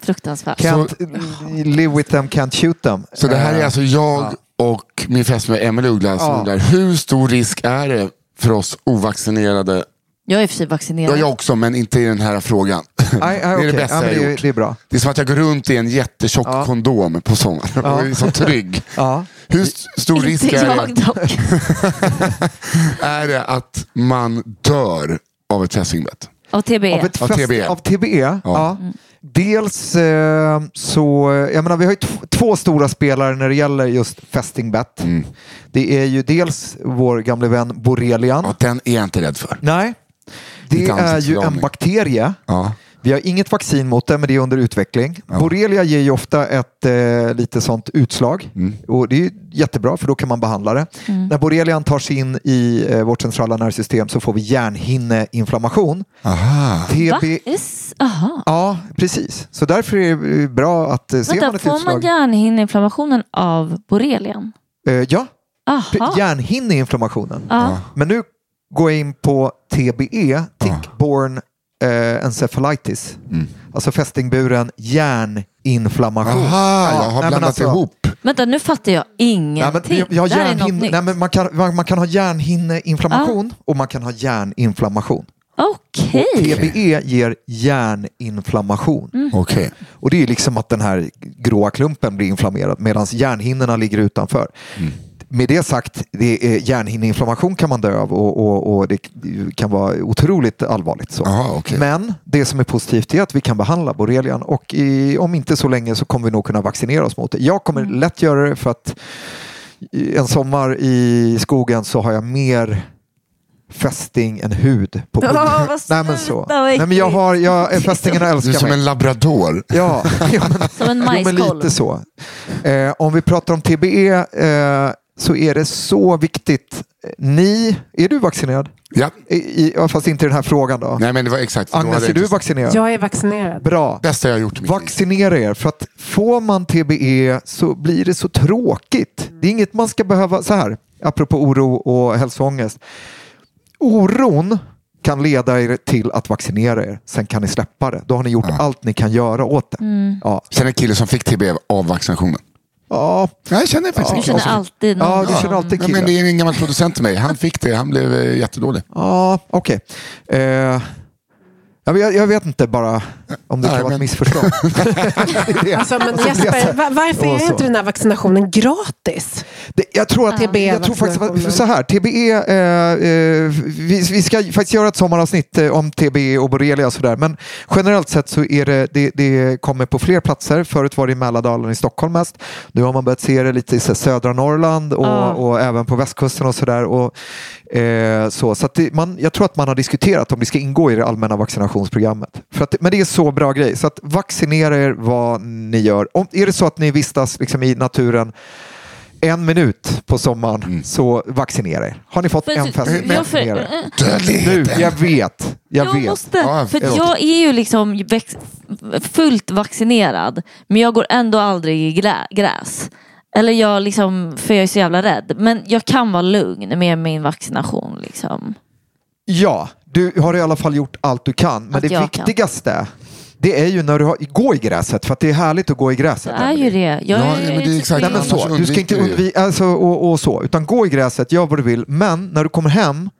Fruktansvärt. Can't live with them, can't shoot them. Så det här är Eh, alltså jag och min fästmö Emelie Uggla som Ja. undrar hur stor risk är det för oss ovaccinerade? Jag är i och för sig vaccinerad. Ja, jag också, men inte i den här frågan. Nej, nej, det är okej. det bästa ja, jag det, har är- gjort. det är bra. Det är som att jag går runt i en jättetjock Ja. kondom på sommaren och är så trygg. Ja. Hur st- stor risk är det, är det att man dör av ett fästingbett? Av TB. Av, ett Av TBE. av TBE? Ja. Dels eh, så, jag menar vi har ju t- två stora spelare när det gäller just fästingbett. Det är ju dels vår gamle vän borrelian. Ja, den är jag inte rädd för. Nej, det är ju en bakterie. Ja. Vi har inget vaccin mot det, men det är under utveckling. Borrelia ger ju ofta ett eh, lite sånt utslag. Och det är jättebra, för då kan man behandla det. När borrelian tar sig in i eh, vårt centrala nervsystem så får vi hjärnhinneinflammation. Aha. TB... Is- Aha. Ja, precis. Så därför är det eh, bra att eh, ser man ett får man utslag... hjärnhinneinflammationen av borrelian? Eh, ja, Aha. hjärnhinneinflammationen. Ja. Men nu går jag in på TBE, tick-borne eh, encephalitis. Alltså fästingburen hjärninflammation. Aha, jag har nej, men blandat alltså- ihop. Vänta, nu fattar jag Ja, ingenting. nej, men man, kan, man, man kan ha hjärnhinneinflammation och man kan ha hjärninflammation. Okej. TBE ger hjärninflammation. Mm. Okej. Och det är liksom att den här gråa klumpen blir inflammerad medan hjärnhinnorna ligger utanför. Med det sagt, det är, hjärnhinneinflammation kan man dö av och, och, och det kan vara otroligt allvarligt. Så. Aha, okej. Men det som är positivt är att vi kan behandla borrelian och i, om inte så länge så kommer vi nog kunna vaccinera oss mot det. Jag kommer lätt göra det för att en sommar i skogen så har jag mer fästing än hud på pungen. vad Nej men så. Nej, men jag har, jag, fästingarna Du är älskar som mig. en labrador. Ja, ja men, Som en jo, men majskolv. lite så. Eh, om vi pratar om TBE eh, så är det så viktigt. Ni, är du vaccinerad? Ja. I, i, ja, fast inte i den här frågan då. Nej men det var exakt. Agnes, är jag du vaccinerad? Jag är vaccinerad. Bra. Bästa jag har gjort. Vaccinera er, för att får man TBE så blir det så tråkigt. Det är inget man ska behöva, så här, apropå oro och hälsoångest. Oron kan leda er till att vaccinera er, sen kan ni släppa det. Då har ni gjort allt ni kan göra åt det. Ja. Jag känner en kille som fick TB av vaccinationen. Ja, jag känner faktiskt Du en känner alltid någon ja, du känner alltid killar. men det är en gammal producent till mig. Han fick det. Han blev eh, jättedålig. Ja, okej. Eh, ja, men jag, jag vet inte bara om det kan vara ett missförstånd. Alltså, men Alltså, Jesper, varför är inte den här vaccinationen gratis? Det, jag tror att TBE jag tror faktiskt att, så här, TBE, eh, eh, vi, vi ska faktiskt göra ett sommaravsnitt eh, om TBE och borrelia och sådär. Men generellt sett så är det, det, det kommer på fler platser. Förut var det i Mälardalen i Stockholm mest. Nu har man börjat se det lite i södra Norrland och, Ja. och även på västkusten och sådär. Och, eh, så så att det, man, jag tror att man har diskuterat om det ska ingå i det allmänna vaccinationsprogrammet. För att, men det är så bra grej. Så att vaccinera er vad ni gör. Om, är det så att ni vistas liksom i naturen en minut på sommaren så vaccinera er. Har ni fått För- en fest, jag för- vaccinera. Nu, jag vet. Jag, Jag vet. måste, Ja, för jag är ju liksom fullt vaccinerad men jag går ändå aldrig i grä, gräs. Eller jag liksom, för jag är så jävla rädd. Men jag kan vara lugn med min vaccination. Liksom. Ja, du har i alla fall gjort allt du kan. Men Allt det jag kan. Det är ju när du har, gå i gräset. För att det är härligt att gå i Det gräset. är ju det. Jag Ja, är, men det är exakt. Nej, men så. Du ska inte undvika, alltså, och, och så. Utan gå i gräset, gör vad du vill. Men när du kommer hem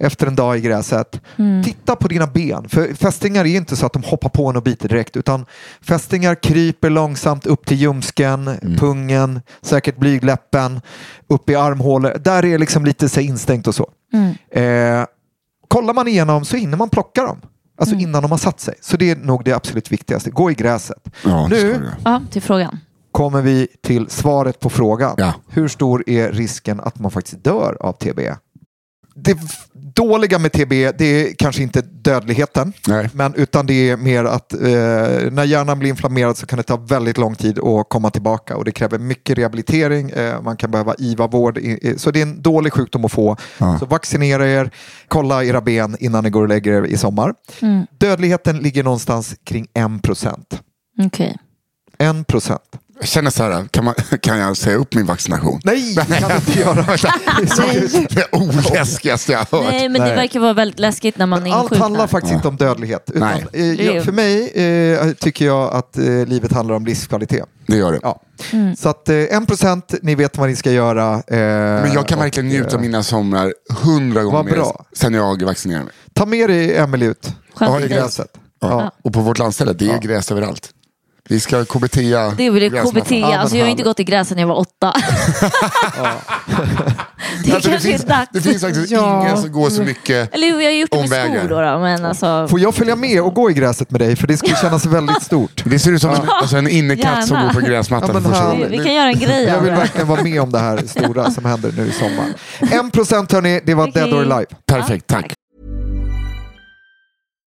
efter en dag i gräset, Mm. titta på dina ben. För fästingar är inte så att de hoppar på en och biter direkt. Utan fästingar kryper långsamt upp till ljumsken, Mm. pungen, säkert blygläppen, upp i armhålor. Där är liksom lite så instängt och så. Mm. Eh, kollar man igenom så hinner man plocka dem. Alltså Mm. innan de har satt sig. Så det är nog det absolut viktigaste. Gå i gräset. Ja, nu. Ja, till frågan. kommer vi till svaret på frågan. Ja. Hur stor är risken att man faktiskt dör av TBE? Det dåliga med TBE det är kanske inte dödligheten, Nej. men utan det är mer att eh, när hjärnan blir inflammerad så kan det ta väldigt lång tid att komma tillbaka och det kräver mycket rehabilitering. Eh, man kan behöva IVA-vård, så det är en dålig sjukdom att få. Ja. Så vaccinera er, kolla era ben innan ni går och lägger er i sommar. Dödligheten ligger någonstans kring 1 procent. Okej. 1 procent. Jag känner så här, kan, man, kan jag säga upp min vaccination? Nej, det kan du inte göra. Det är oläskigaste jag har hört. Nej, men det verkar vara väldigt läskigt när man Men allt insjuknar. handlar faktiskt inte om dödlighet. Utan, Nej. eh, är- för mig eh, tycker jag att eh, livet handlar om livskvalitet. Det gör det. Ja. Så att eh, en procent, ni vet vad ni ska göra. Eh, Men jag kan och, verkligen njuta av eh, mina somrar hundra gånger mer bra. sen jag vaccinerade mig. Ta med dig Emelie ut Skönt Ja, i gräset. Ja. Ja. Och på vårt landställe, det är gräs överallt. Vi ska KBT. Det blir KBT. Ja, men alltså, jag har inte gått i gräs sedan jag var åtta. det Alltså, det, kanske finns, är dags. det finns faktiskt Ja. ingen som går så mycket. Eller jag har gjort det med skor då, då men alltså. Får jag följa med och gå i gräset med dig? För det skulle kännas väldigt stort. Det ser ut som en, alltså en innekatt som går på gräsmattan Ja, härligt. gången. Vi kan göra en grej Jag vill det. verkligen vara med om det här stora som händer nu i sommar. En procent hörni, det var. Dead or Alive. Perfekt, tack.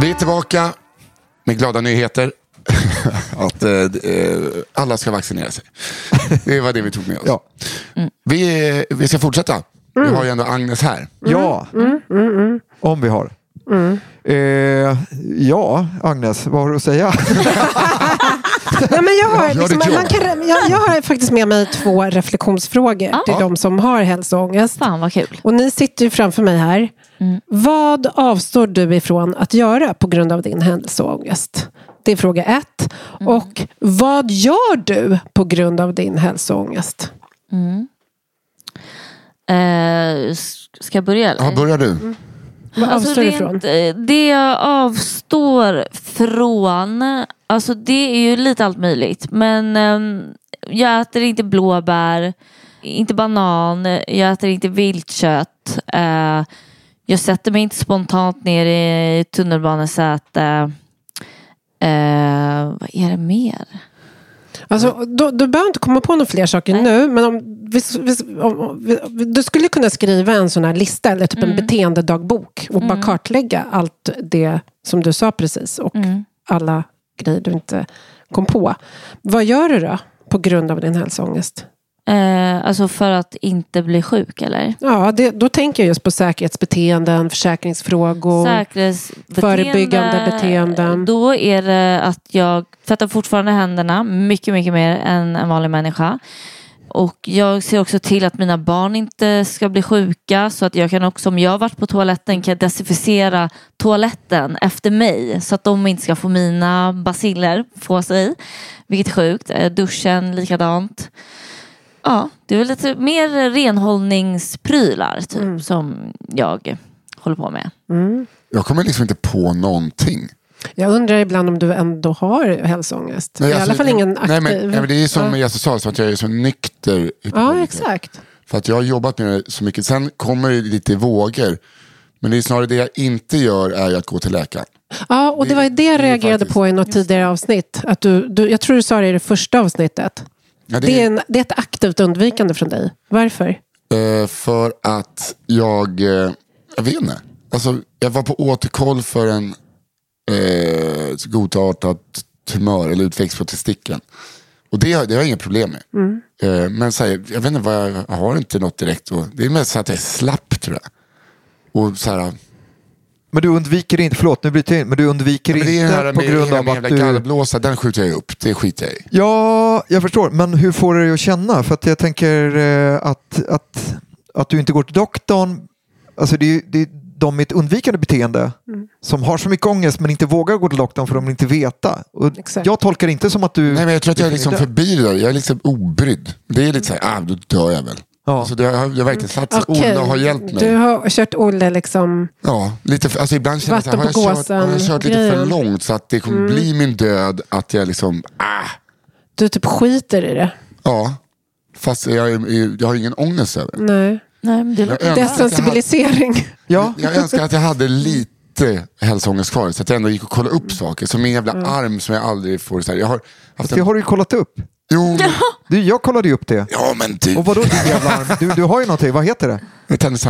Vi är tillbaka med glada nyheter. att eh, eh, alla ska vaccinera sig. Det var det vi tog med oss. Ja. Vi, eh, vi ska fortsätta. Vi har ju ändå Agnes här. Ja, om vi har. Eh, ja, Agnes, vad har du att säga? Nej, men jag, har, liksom, man kan, jag, jag har faktiskt med mig två reflektionsfrågor Ja. till de som har hälsoångest. Fan vad kul. Och ni sitter ju framför mig här. Vad avstår du ifrån att göra på grund av din hälsoångest? Det är fråga ett. Och vad gör du på grund av din hälsoångest? Eh, s- ska jag börja eller? Ja, börjar du. Vad avstår du ifrån? Alltså, rent, eh, Det jag avstår från, alltså det är ju lite allt möjligt. Men ehm, jag äter inte blåbär, inte banan, jag äter inte viltkött. Eh, jag sätter mig inte spontant ner i tunnelbanesäte. Eh, vad är det mer? Alltså, du, du behöver inte komma på några fler saker nu, men om, vi, vi, om, vi, du skulle kunna skriva en sån här lista eller typ en beteendedagbok och bara kartlägga allt det som du sa precis och alla grejer du inte kom på. Vad gör du då på grund av din hälsoångest? Eh, alltså för att inte bli sjuk eller? Ja, det, då tänker jag just på säkerhetsbeteenden, försäkringsfrågor. Säkerhetsbeteende, förebyggande beteenden. Då är det att jag tvättar fortfarande händerna mycket, mycket mer än en vanlig människa. Och jag ser också till att mina barn inte ska bli sjuka så att jag kan också, om jag varit på toaletten, kan jag desinficera toaletten efter mig så att de inte ska få mina basiller på sig. Vilket är sjukt. Eh, Duschen likadant. Ja, det är väl lite mer renhållningsprylar typ som jag håller på med. Jag kommer liksom inte på någonting. Jag undrar ibland om du ändå har hälsoångest. Nej, I alltså, alla fall ingen aktiv. Nej, men, nej, men det är som Ja. Jesse sa, så att jag är så nykter. Ja, exakt. För att jag har jobbat med det så mycket. Sen kommer det lite i vågor. Men det är snarare det jag inte gör är att gå till läkaren. Ja, och det, Det- var det jag reagerade faktiskt- på i något tidigare avsnitt. Att du, du, jag tror du sa det i det första avsnittet. Ja, Det är, en, det är ett aktivt undvikande från dig. Varför? Eh, för att jag, eh, jag vet inte. Alltså, jag var på återkoll för en eh, godartat tumör eller utväxt på testikeln. Och det, har- det har jag inga problem med. Mm. Eh, men så här, jag vet inte vad jag, jag har inte något direkt. Och, det är mest så att jag är slapp tror jag. Och så här, Men du undviker inte, förlåt nu jag in, men du undviker men det är inte det på grund av att du... gallblåsa, den skjuter jag upp. Det skiter jag i. Ja, jag förstår. Men hur får du dig att känna? För att jag tänker eh, att, att, att du inte går till doktorn. Alltså det är, det är de med ett undvikande beteende som har så mycket ångest men inte vågar gå till doktorn för de vill inte veta. Jag tolkar det inte som att du... Nej, men jag tror att jag är liksom förbi det där. Jag är liksom obrydd. Det är lite så här, ah, då dör jag väl. Ja. Alltså, det har, jag har verkligen satt sig. Okej, Olle har hjälpt mig. Du har kört Olle liksom... Ja, lite för, alltså ibland känner jag att har jag kört, har jag kört lite för långt så att det kommer bli min död. Att jag liksom, ah, Du typ skiter i det. ja. Fast jag, är- jag har ingen ångest över det. Nej. Nej, men det Jag låter... önskar, att jag, hade, Desensibilisering. Ja, jag önskar att jag hade lite hälsoångest kvar. Så att jag ändå gick och kollade upp saker. Som min jävla arm som jag aldrig får. Så här, jag har haft det en, har du ju kollat upp. Jo, Du, jag kollade ju upp det. ja men du. Och vadå din jävla arm? Du, du har ju någonting, vad heter det?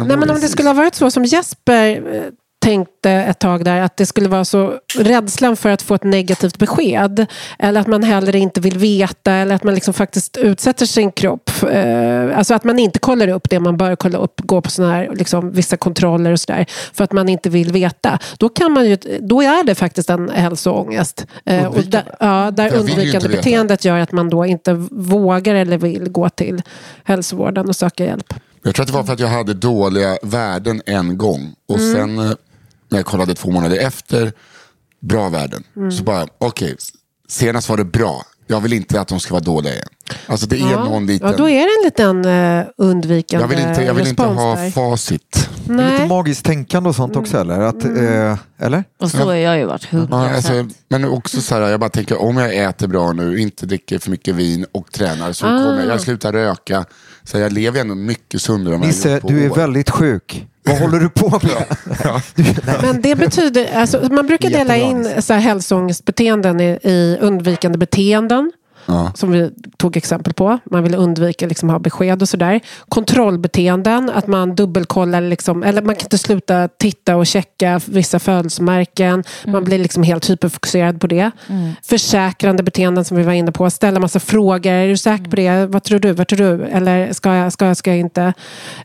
Nej, men om det skulle ha varit så som Jesper eh, tänkte ett tag där, att det skulle vara så rädslan för att få ett negativt besked. Eller att man hellre inte vill veta, eller att man liksom faktiskt utsätter sin kropp. Eh, alltså att man inte kollar upp det man bör kolla upp, gå på såna här, liksom, vissa kontroller och sådär. För att man inte vill veta. Då, kan man ju, då är det faktiskt en hälsoångest. Eh, och där, ja, där undvikande beteendet gör att man då inte vågar eller vill gå till hälsovården och söka hjälp. Jag tror att det var för att jag hade dåliga värden en gång. Och Mm. sen eh, när jag kollade två månader efter, bra värden. Mm. Så bara, okej, senast var det bra. Jag vill inte att de ska vara dåliga igen. Alltså det är Ja. någon liten... Ja, då är det en liten uh, undvikande jag vill inte, jag vill inte ha där. facit. Lite Nej. magiskt tänkande och sånt också eller? Att, eh, eller? Och så har jag ju varit hundra Ja, alltså, men också så här, jag bara tänker om jag äter bra nu, inte dricker för mycket vin och tränar så kommer jag, jag slutar röka. Så jag lever ändå mycket sundare än vad jag Nisse, gjort på du är år. väldigt sjuk. Vad håller du på med? Nej. Men det betyder, alltså, man brukar dela in så här, hälsoångestbeteenden i, i undvikande beteenden. Ja. Som vi tog exempel på. Man vill undvika liksom, ha besked och sådär. Kontrollbeteenden, att man dubbelkollar, liksom, eller man kan inte sluta titta och checka vissa födelsemärken. Man blir liksom helt hyperfokuserad på det. Försäkrande beteenden som vi var inne på. Ställa massa frågor. Är du säker på det? Vad tror du? Vad tror du? Eller ska jag, ska jag, ska jag inte?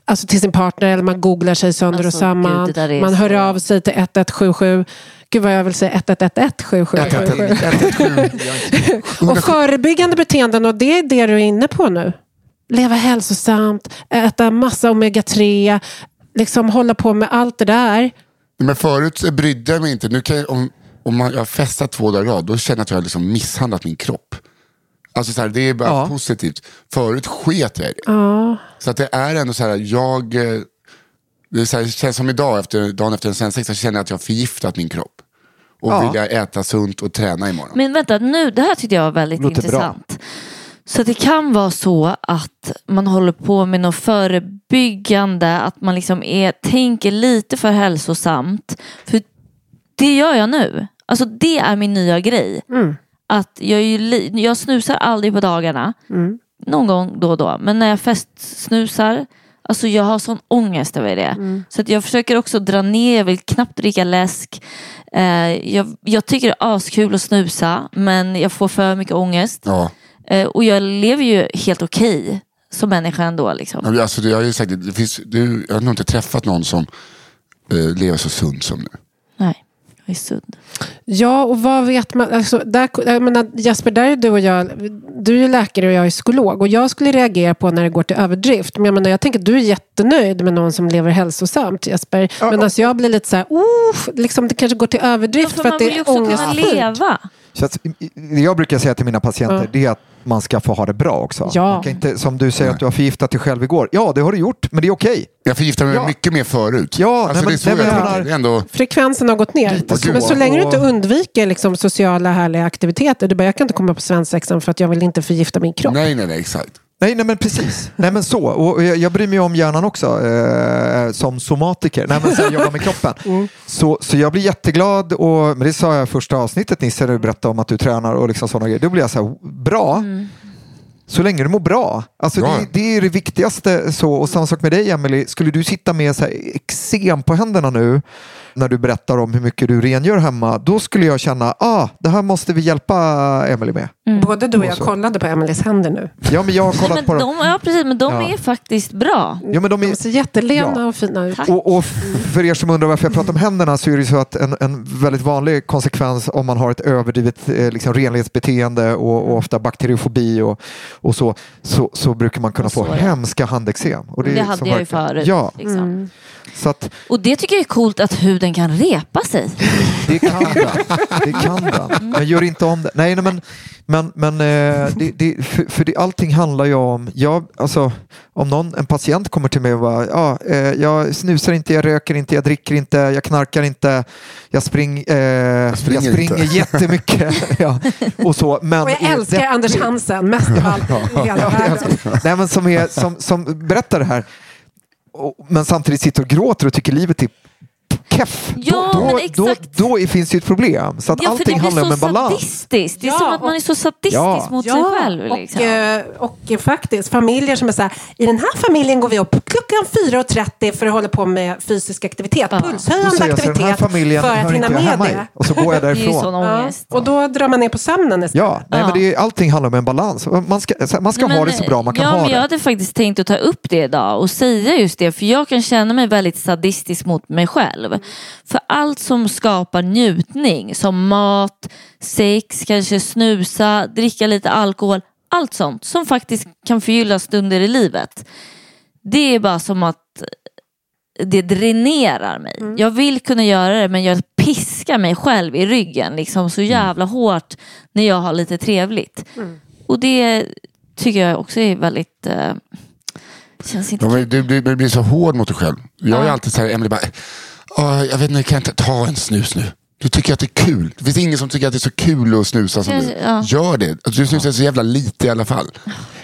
Alltså till sin partner. Eller man googlar sig sönder Alltså, och samman. gud, man hör så- av sig till 1177. Gud vad jag vill säga 111177. Och förebyggande beteenden, och det är det du är inne på nu. Leva hälsosamt, äta massa omega-3, liksom hålla på med allt det där. Men förut brydde jag mig inte. Nu kan jag, om, om man, jag har festat två dagar i rad, då känner jag att jag har liksom misshandlat min kropp. Alltså så här, det är bara Ja. positivt. Förut sket jag i det. Så att det är ändå så här, jag... Det är så här, det känns som idag, efter, dagen efter en svensexa, känner jag att jag har förgiftat min kropp. Och Ja. vill jag äta sunt och träna imorgon. Men vänta, nu, det här tyckte jag var väldigt Låter bra. intressant. Så det kan vara så att man håller på med något förebyggande, att man liksom är, tänker lite för hälsosamt. För det gör jag nu. Alltså det är min nya grej. Att jag, ju jag snusar aldrig på dagarna. Någon gång då och då. Men när jag festsnusar, alltså jag har sån ångest över det. Så att jag försöker också dra ner, jag vill knappt dricka läsk. Eh, jag, jag tycker det är askul att snusa men jag får för mycket ångest. Ja. Eh, och jag lever ju helt okej som människa ändå. Liksom. Alltså, det, jag, har ju sagt, det, det finns, du, jag har nog inte träffat någon som eh, lever så sunt som du. Är sund. Ja, och vad vet man? Alltså, där, jag menar, Jesper, där är du och jag, du är ju läkare och jag är psykolog. Och jag skulle reagera på när det går till överdrift. Men jag, menar, jag tänker att du är jättenöjd med någon som lever hälsosamt, Jesper. Medan jag blir lite så här, oh, liksom, det kanske går till överdrift för, man att vill det ju är också kunna ångestfullt. leva. Så att, jag brukar säga till mina patienter Ja. det är att man ska få ha det bra också. Ja. Man kan inte, som du säger att du har förgiftat dig själv igår. Ja, det har du gjort, men det är okej. Jag förgiftade mig Ja. mycket mer förut. Ja, alltså, nej, men- det är så nej, men jag jag ändå, Frekvensen har gått ner. så. Men så länge du inte undviker liksom, sociala härliga aktiviteter. Du bara, jag kan inte komma på svensexan för att jag vill inte förgifta min kropp. nej, nej, nej, exakt. Nej, nej men precis. Nej, men så. Och jag, jag bryr mig om hjärnan också eh, som somatiker. Nej, men så jag jobbar med kroppen. Mm. Så, så jag blir jätteglad. Och, men det sa jag i första avsnittet Nisse, när du berättade om att du tränar och liksom sådana grejer. Då blir jag så här, bra. Så länge du mår bra. Alltså Bra. det, det är det viktigaste. Så, och samma sak med dig Emily. Skulle du sitta med så här eksem på händerna nu när du berättar om hur mycket du rengör hemma. Då skulle jag känna, ah, det här måste vi hjälpa Emily med. Både du och jag så. kollade på Emelies händer nu. Ja, men jag har kollat på de, dem. ja, precis, men de Ja. är faktiskt bra. Ja, men de De är, ser jättelena Ja. och fina ut. Och, och för er som undrar varför jag pratar om händerna så är det så att en, en väldigt vanlig konsekvens om man har ett överdrivet eh, liksom, renlighetsbeteende och, och ofta bakteriofobi och, och så, så, så brukar man kunna få hemska handexem. Och Det är hade som jag ju förut. Ja, Liksom. Mm. Så att Och det tycker jag är coolt att huden kan repa sig. det kan den. Det kan den. Men gör inte om det. Nej, nej men, men, men eh, det, det, för, för det, allting handlar ju om, jag, alltså, om någon, en patient kommer till mig och bara, ja, eh, jag snusar inte, jag röker inte, jag dricker inte, jag knarkar inte, jag, spring, eh, jag springer springer, inte." jättemycket. ja, och, så, men Och jag älskar. Anders Hansen mest av allt i hela Ja, jag världen. Nej, men som, är, som, som berättar det här, men samtidigt sitter och gråter och tycker livet är keff. Ja, då, men då, exakt. då, då finns det ju ett problem. Så att Ja, allting handlar om en balans. sadistiskt. Det är Ja, som att man och- är så sadistisk Ja. mot sig själv. Liksom. och, eh, och eh, faktiskt familjer som är så här, i den här familjen går vi upp klockan 4.30 för att hålla på med fysisk aktivitet, pulshöjande jag aktivitet familjen för att hinna jag med hemma i. det. Och så går jag därifrån. Ja, och då drar man ner på sömnen istället. Ja, nej, Ja. men det är, allting handlar om en balans. Man ska, man ska Nej, ha men, det så bra man kan ja, ha men Jag det. hade faktiskt tänkt att ta upp det idag och säga just det. För jag kan känna mig väldigt sadistisk mot mig själv. För allt som skapar njutning, som mat, sex, kanske snusa, dricka lite alkohol. Allt sånt som faktiskt kan förgylla stunder i livet. Det är bara som att det dränerar mig. Mm. Jag vill kunna göra det men jag piskar mig själv i ryggen liksom så jävla hårt när jag har lite trevligt. Och det tycker jag också är väldigt... Eh, känns inte Ja, du, du, du blir så hård mot dig själv. Jag är Ja. alltid så här, Emelie bara, "Åh, jag vet inte, kan jag inte ta en snus nu? Du tycker att det är kul. Det finns ingen som tycker att det är så kul att snusa som du. Ja. Gör det. Du snusar så jävla lite i alla fall.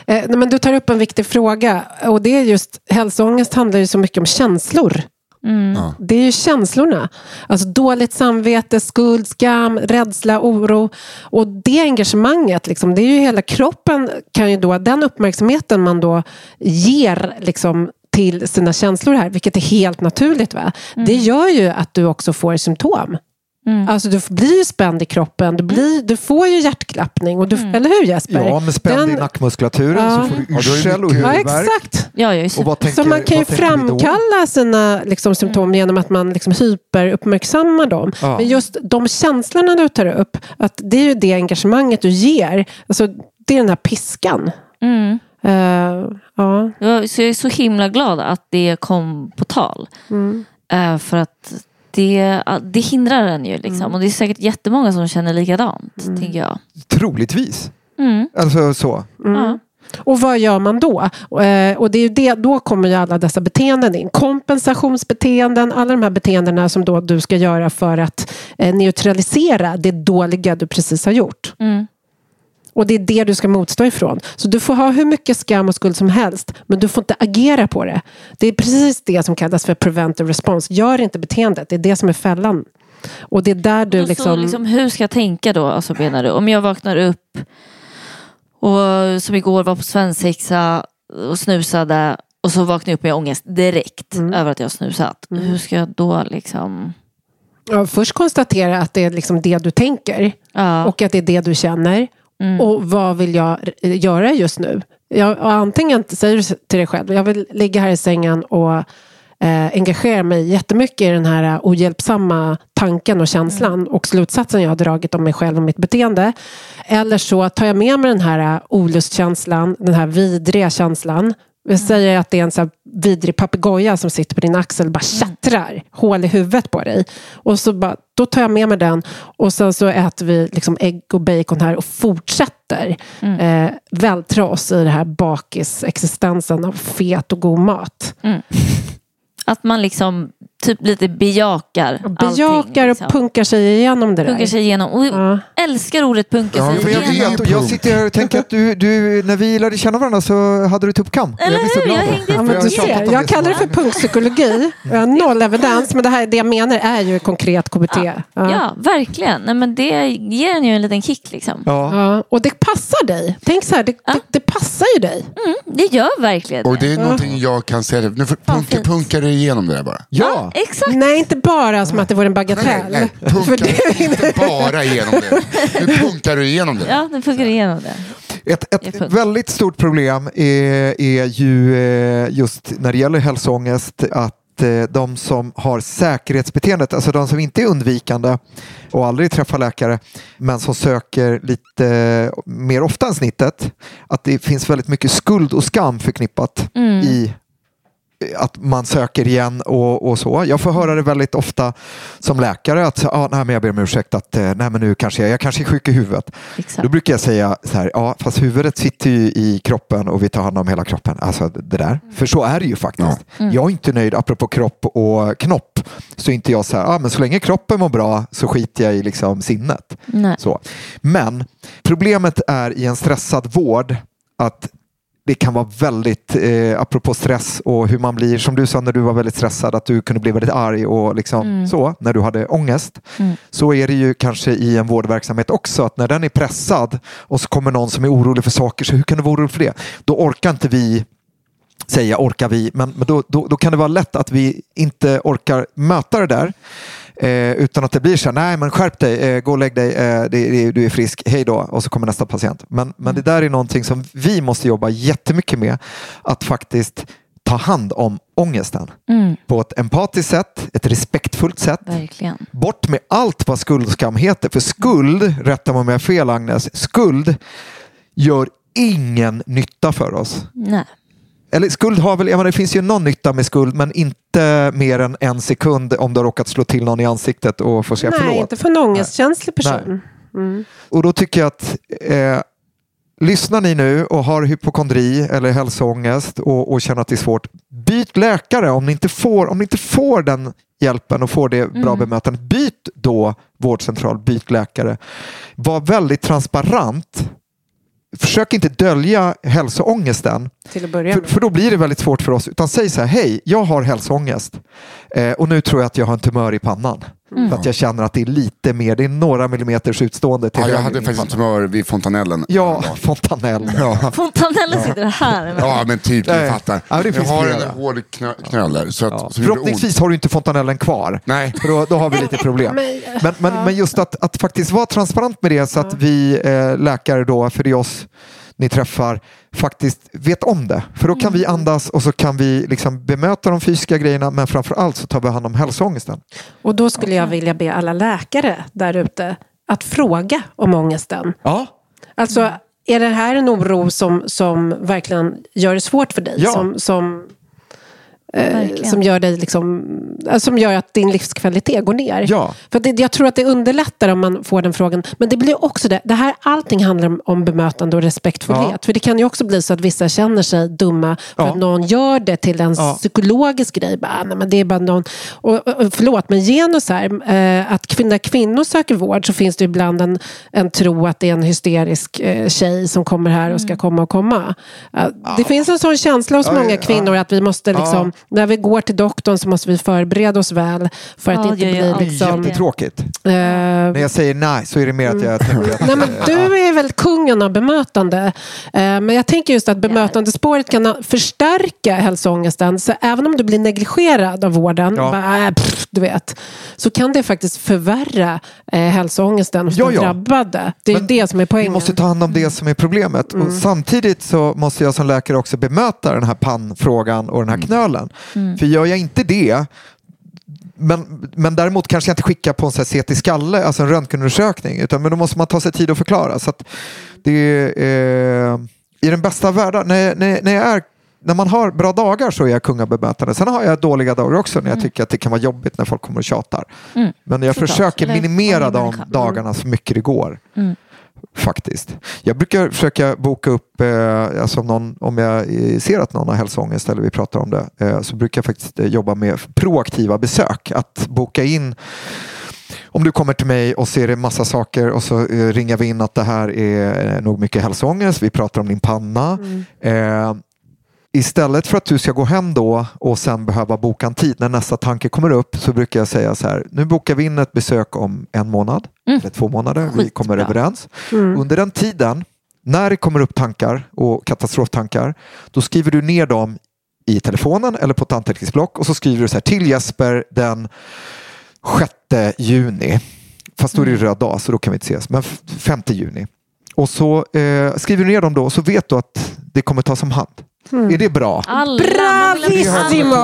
Eh, nej, men du tar upp en viktig fråga och det är just hälsoångest handlar ju så mycket om känslor. Det är ju känslorna. Alltså dåligt samvete, skuld, skam, rädsla, oro. Och det engagemanget, liksom, det är ju hela kroppen kan ju då, den uppmärksamheten man då ger liksom, till sina känslor här, vilket är helt naturligt. Va? Det gör ju att du också får symptom. Alltså du blir ju spänd i kroppen, du, blir, du får ju hjärtklappning, och du, eller hur Jesper? Ja, med spänd i Den- nackmuskulaturen Ja. så får du yrsel och mycket- Ja, huvudvärk. exakt. Ja, så... Och vad tänker, Så man kan ju framkalla sina liksom, symptom genom att man liksom, hyperuppmärksammar dem. Ja. Men just de känslorna du tar upp, att det är ju det engagemanget du ger. Alltså, det är den här piskan. Mm. Eh, ja. Jag, så jag är så himla glad att det kom på tal. Mm. Eh, för att det, det hindrar en ju. Liksom. Och det är säkert jättemånga som känner likadant, tänker jag. Troligtvis. Mm. Alltså så. Ja. Och vad gör man då? Eh, och det är ju det, då kommer ju alla dessa beteenden in. Kompensationsbeteenden, alla de här beteendena som då du ska göra för att eh, neutralisera det dåliga du precis har gjort. Mm. Och det är det du ska motstå ifrån. Så du får ha hur mycket skam och skuld som helst, men du får inte agera på det. Det är precis det som kallas för preventive response. Gör inte beteendet, det är det som är fällan. Och det är där du så liksom... liksom, hur ska jag tänka då, alltså, menar du? Om jag vaknar upp och som igår var på svensexa och snusade och så vaknar jag upp med ångest direkt Mm. över att jag har snusat. Hur ska jag då liksom... ja, först konstatera att det är liksom det du tänker. Ja. och att det är det du känner. Mm. Och vad vill jag göra just nu? Jag, antingen säger du till dig själv, jag vill ligga här i sängen och eh, engagera mig jättemycket i den här ohjälpsamma tanken och känslan Mm. och slutsatsen jag har dragit om mig själv och mitt beteende. Eller så tar jag med mig den här eh, olustkänslan, den här vidriga känslan. Vi Mm. säger att det är en så vidrig papegoja som sitter på din axel och bara Mm. tjattrar hål i huvudet på dig. Och så bara, då tar jag med mig den och sen så äter vi liksom ägg och bacon här och fortsätter Mm. eh, vältra oss i det här bakisexistensen av fet och god mat. Att man liksom typ lite bejakar Bejakar allting. och liksom. punkar sig igenom det där. Punkar sig igenom. Och Ja. älskar ordet punka Ja, sig men Jag igenom. vet och jag sitter här och tänker att du, du, när vi lärde känna varandra så hade du tuppkam. Eller jag så hur? glad Jag hängde Ja, För men jag du ser, det så kallar det för punktpsykologi. Noll evidens, men det, här, det jag menar är ju konkret KBT. Ja. Ja, verkligen. Nej, men det ger en ju en liten kick. Liksom. Ja. Ja, och det passar dig. Tänk så här, det, det, det passar ju dig. Mm, det gör verkligen Och det. det är någonting jag kan säga. Nu punkar du igenom det där bara. ja. Exakt. Nej, inte bara som att det vore en bagatell. Nej, nej, För punkar det, inte bara igenom det. Nu punkar du igenom det. Ja, nu funkar igenom det. Ett, är ett väldigt stort problem är, är ju eh, just när det gäller hälsoångest att eh, de som har säkerhetsbeteendet, alltså de som inte är undvikande och aldrig träffar läkare, men som söker lite mer ofta än snittet, att det finns väldigt mycket skuld och skam förknippat Mm. i att man söker igen och, och så. Jag får höra det väldigt ofta som läkare att ah, nej, men jag ber om ursäkt att eh, nej, men nu kanske jag, jag kanske är sjuk i huvudet. Exakt. Då brukar jag säga så här, ja fast huvudet sitter ju i kroppen och vi tar hand om hela kroppen. Alltså det där. För så är det ju faktiskt. Jag är inte nöjd, apropå kropp och knopp, så är inte jag så här, ah, men så länge kroppen mår bra så skiter jag i liksom sinnet. Nej. Så. Men problemet är i en stressad vård att det kan vara väldigt, eh, apropå stress och hur man blir, som du sa när du var väldigt stressad, att du kunde bli väldigt arg och liksom så, när du hade ångest. Så är det ju kanske i en vårdverksamhet också, att när den är pressad och så kommer någon som är orolig för saker, så hur kan du vara orolig för det? Då orkar inte vi säga orkar vi, men, men då, då, då kan det vara lätt att vi inte orkar möta det där. Eh, utan att det blir så här, nej men skärp dig, eh, gå och lägg dig, eh, det, det, du är frisk, hej då, och så kommer nästa patient. Men, men det där är någonting som vi måste jobba jättemycket med, att faktiskt ta hand om ångesten Mm, på ett empatiskt sätt, ett respektfullt sätt. verkligen. Bort med allt vad skuld och skam heter, för skuld, rätta mig om jag har fel Agnes, skuld gör ingen nytta för oss. Nej. Eller skuld har väl, jag menar, det finns ju någon nytta med skuld men inte mer än en sekund om du har råkat slå till någon i ansiktet och får säga nej, förlåt. inte för en ångestkänslig person. Mm. Och då tycker jag att eh, lyssnar ni nu och har hypokondri eller hälsoångest och, och känner att det är svårt, byt läkare om ni inte får, om ni inte får den hjälpen och får det bra bemötandet. Byt då vårdcentral, byt läkare. Var väldigt transparent. Försök inte dölja hälsoångesten. Till att börja För, för då blir det väldigt svårt för oss. Utan säg så här, hej, jag har hälsoångest eh, och nu tror jag att jag har en tumör i pannan. För att jag känner att det är lite mer, det är några millimeters utstående till Ja, jag hade faktiskt tumör vid fontanellen. Ja, fontanell. Ja. Fontanellen sitter här. ja, men typ, du fattar. Ja, det jag har flera. en hård knö knöl där. Så att, Ja. som. Förhoppningsvis har du inte fontanellen kvar. Nej. För då, då har vi lite problem. Men- Men, men, men just att, att faktiskt vara transparent med det så att vi eh, läkare då, för det är oss ni träffar, faktiskt vet om det. För då kan vi andas och så kan vi liksom bemöta de fysiska grejerna men framför allt så tar vi hand om hälsoångesten. Och då skulle jag vilja be alla läkare där ute att fråga om ångesten. Ja. Alltså, är det här en oro som, som verkligen gör det svårt för dig? Ja. Som, som, Verkligen. som, gör dig liksom, eh, som gör att din livskvalitet går ner? Ja. För det, jag tror att det underlättar om man får den frågan. Men det blir också det. det här, allting handlar om, om bemötande och respektfullhet. Ja. För det kan ju också bli så att vissa känner sig dumma för Ja. att någon gör det till en Ja. psykologisk grej. Bara, "Ah, nej, men det är bara någon... och, och, förlåt, men genus här. Eh, att kvin- när kvinnor söker vård så finns det ibland en, en tro att det är en hysterisk eh, tjej som kommer här och ska komma och komma. Eh, Det finns en sån känsla hos Ja, många ja. kvinnor att vi måste liksom, när vi går till doktorn så måste vi förbereda oss väl för att Ja, inte det jag bli alltid. liksom... Jättetråkigt. eh, När jag säger nej så är det mer att jag tänker att... Nej, men du är väl kungen av bemötande. Eh, Men jag tänker just att bemötandespåret kan förstärka hälsoångesten. Så även om du blir negligerad av vården, Ja. bara, äh, pff, du vet, så kan det faktiskt förvärra eh, hälsoångesten hos Ja, den ja. drabbade. Det är Men det som är Vi poängen. måste ta hand om det som är problemet. Och samtidigt så måste jag som läkare också bemöta den här pannfrågan och den här knölen. För gör jag inte det men, men däremot kanske jag inte skickar på en CT-skalle, alltså en röntgenundersökning. Utan, men då måste man ta sig tid att förklara. Så att det är, eh, I den bästa av världar, när, när, när, jag är, när man har bra dagar så är jag kungabemötande. Sen har jag dåliga dagar också när jag tycker att det kan vara jobbigt när folk kommer och tjatar. Mm. Men jag Såklart. försöker minimera de människa. dagarna så mycket det går. Mm. Faktiskt. Jag brukar försöka boka upp, eh, alltså om, någon, om jag ser att någon har hälsoångest eller vi pratar om det, eh, så brukar jag faktiskt eh, jobba med proaktiva besök. Att boka in om du kommer till mig och ser en massa saker och så eh, ringar vi in att det här är eh, nog mycket hälsoångest. Vi pratar om din panna. Eh, istället för att du ska gå hem då och sen behöva boka en tid när nästa tanke kommer upp så brukar jag säga så här. Nu bokar vi in ett besök om en månad eller två månader. Vi kommer överens. Under den tiden, när det kommer upp tankar och katastroftankar, då skriver du ner dem i telefonen eller på ett anteckningsblock och så skriver du så här till Jesper den 6 juni. Fast då är det röd dag så då kan vi inte ses. Men f- 5 juni. Och så eh, skriver du ner dem då och så vet du att det kommer tas om hand. Är det bra? Alla, Bravissimo!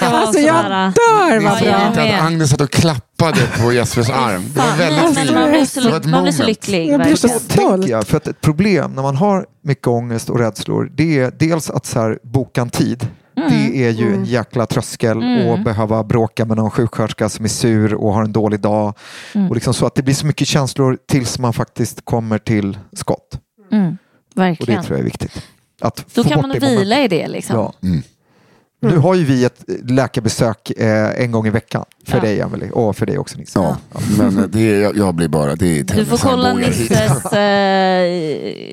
Alltså jag dör vad bra. Inte att Agnes satt och klappade på Jespers arm. Det var väldigt man, fint. man, blir så, man blir så lycklig. Jag blir så stolt. jag, för att ett problem när man har mycket ångest och rädslor, det är dels att så här, boka en tid. Det är ju en jäkla tröskel och behöva bråka med någon sjuksköterska som är sur och har en dålig dag. Och liksom så att det blir så mycket känslor tills man faktiskt kommer till skott. Mm, Och det tror jag är viktigt. Att Då få kan man det vila i det. Liksom. Ja. Nu har ju vi ett läkarbesök eh, en gång i veckan för Ja. dig Emelie och för dig också Nisse. Ja, men eh, det är, jag, jag blir bara... Det är Du får kolla. Nisses eh,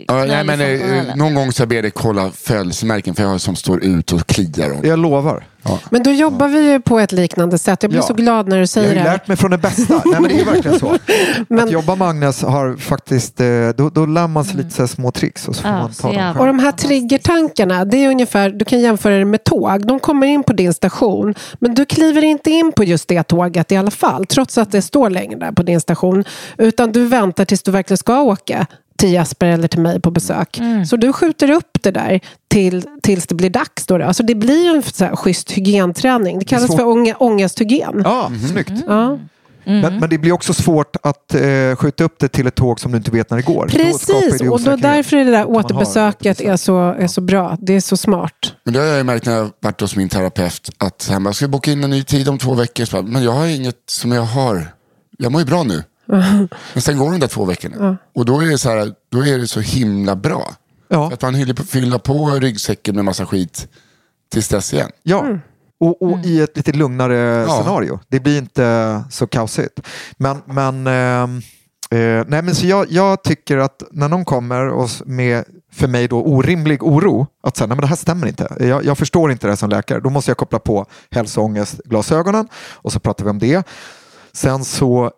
Ja, nej, men, eh, någon gång så ber jag dig kolla födelsemärken för jag har som står ut och kliar. Och, Jag lovar. Men då jobbar vi ju på ett liknande sätt. Jag blir Ja. så glad när du Jag säger har det ju här. lärt mig från det bästa. Nej, men det är verkligen så. Men- Att jobba med Agnes har faktiskt, eh, då, då lär man sig lite så här små tricks och så får Ja, man så ta dem själv. Och de här triggertankarna, det är ungefär, du kan jämföra det med tåg. De kommer in på din station, men du kliver inte in på just det tåget i alla fall, trots att det står längre där på din station. Utan du väntar tills du verkligen ska åka till Jesper eller till mig på besök. Mm. Så du skjuter upp det där till, tills det blir dags. Då. Alltså det blir en så här schysst hygienträning. Det kallas svårt. för ånge, ångesthygien. Ja, snyggt. Ja. Men, men det blir också svårt att eh, skjuta upp det till ett tåg som du inte vet när det går. Precis, det och då därför är det där återbesöket återbesök. är så, är så bra. Det är så smart. Men det har jag ju märkt när jag varit hos min terapeut. Att han bara, ska boka in en ny tid om två veckor? Men jag har inget som jag har. Jag mår ju bra nu. Men sen går de där två veckorna. Och då är, det så här, då är det så himla bra. Ja. Att man hinner fylla på ryggsäcken med massa skit tills dess igen. Ja. Och, och i ett lite lugnare Ja. scenario. Det blir inte så kaosigt. Men, men, ehm, eh, nej, men så jag, jag tycker att när någon kommer och med för mig då orimlig oro, att säga, nej men det här stämmer inte. Jag, jag förstår inte det här som läkare. Då måste jag koppla på hälsoångestglasögonen och så pratar vi om det. Sen så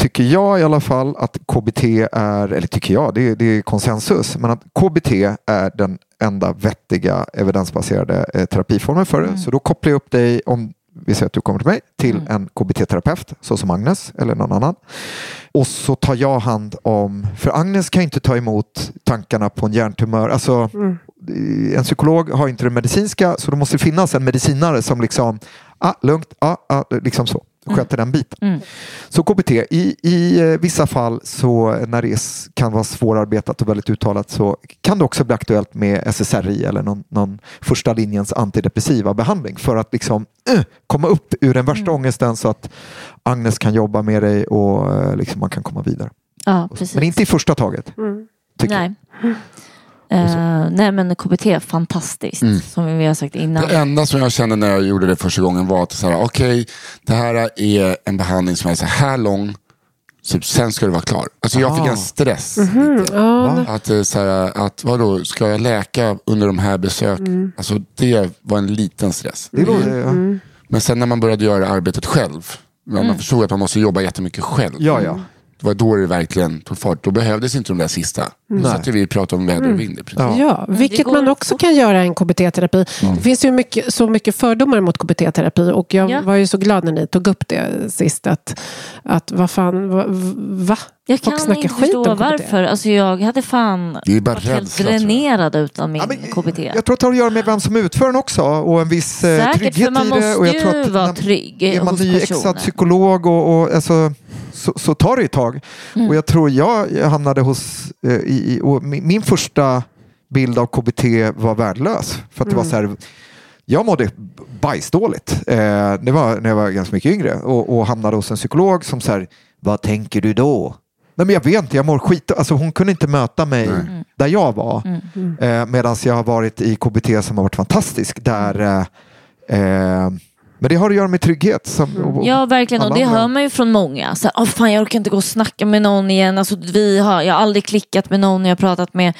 tycker jag i alla fall att KBT är, eller tycker jag, det är, det är konsensus, men att KBT är den enda vettiga evidensbaserade eh, terapiformen för det. Så då kopplar jag upp dig, om vi säger att du kommer till mig, till en KBT-terapeut, så som Agnes eller någon annan. Och så tar jag hand om, för Agnes kan inte ta emot tankarna på en hjärntumör. Alltså, En psykolog har inte det medicinska, så då måste det finnas en medicinare som liksom, ah, lugnt, ah, ah, liksom så, sköter den biten. Så KBT, i, i eh, vissa fall så när det kan vara svårarbetat och väldigt uttalat så kan det också bli aktuellt med SSRI eller någon, någon första linjens antidepressiva behandling för att liksom eh, komma upp ur den värsta ångesten så att Agnes kan jobba med dig och eh, liksom man kan komma vidare. Ja, precis. Men inte i första taget. Tycker jag. Nej. Eh, nej men KBT är fantastiskt Mm. som vi har sagt innan. Det enda som jag kände när jag gjorde det första gången var att så här, okej, det här är en behandling som är så här lång, så sen ska det vara klar. Alltså jag fick Ah. en stress. Mm. lite. Va? Att, eh, så här, att vadå, ska jag läka under de här besöken? Alltså det var en liten stress. Det låter, ja. Men sen när man började göra arbetet själv, man förstod att man måste jobba jättemycket själv. Ja, ja. Det var då det verkligen tog fart. Då behövdes inte de där sista. Då satt vi och pratade om väder och vind. Ja. Ja, vilket man också kan göra i en KBT-terapi. Det finns ju mycket, så mycket fördomar mot KBT-terapi och jag Ja. var ju så glad när ni tog upp det sist. Att, att vad fan, va? va? Jag kan inte förstå varför. Alltså jag hade fan Det är bara varit helt dränerad utan min Ja, men KBT. Jag tror att det har att göra med vem som utför den också och en viss eh, Säkert, trygghet för man i det. Och måste jag tror ju att vara när- trygg Är man nyexad psykolog och, och alltså, så, så tar det ett tag. Mm. Och jag tror jag hamnade hos... Eh, i, i, och min, min första bild av KBT var värdelös. För att det var Mm. så här, jag mådde bajsdåligt. Eh, det var när jag var ganska mycket yngre och, och hamnade hos en psykolog som så här, vad tänker du då? Nej, men jag vet inte, jag mår skit. Alltså, hon kunde inte möta mig där jag var. Mm. Eh, Medan jag har varit i KBT som har varit fantastisk. Där, eh, eh, men det har att göra med trygghet. Som, och- Ja verkligen och det andra. hör man ju från många. Så, här, Åh, fan, jag orkar inte gå och snacka med någon igen. Alltså, vi har, jag har aldrig klickat med någon jag har pratat med.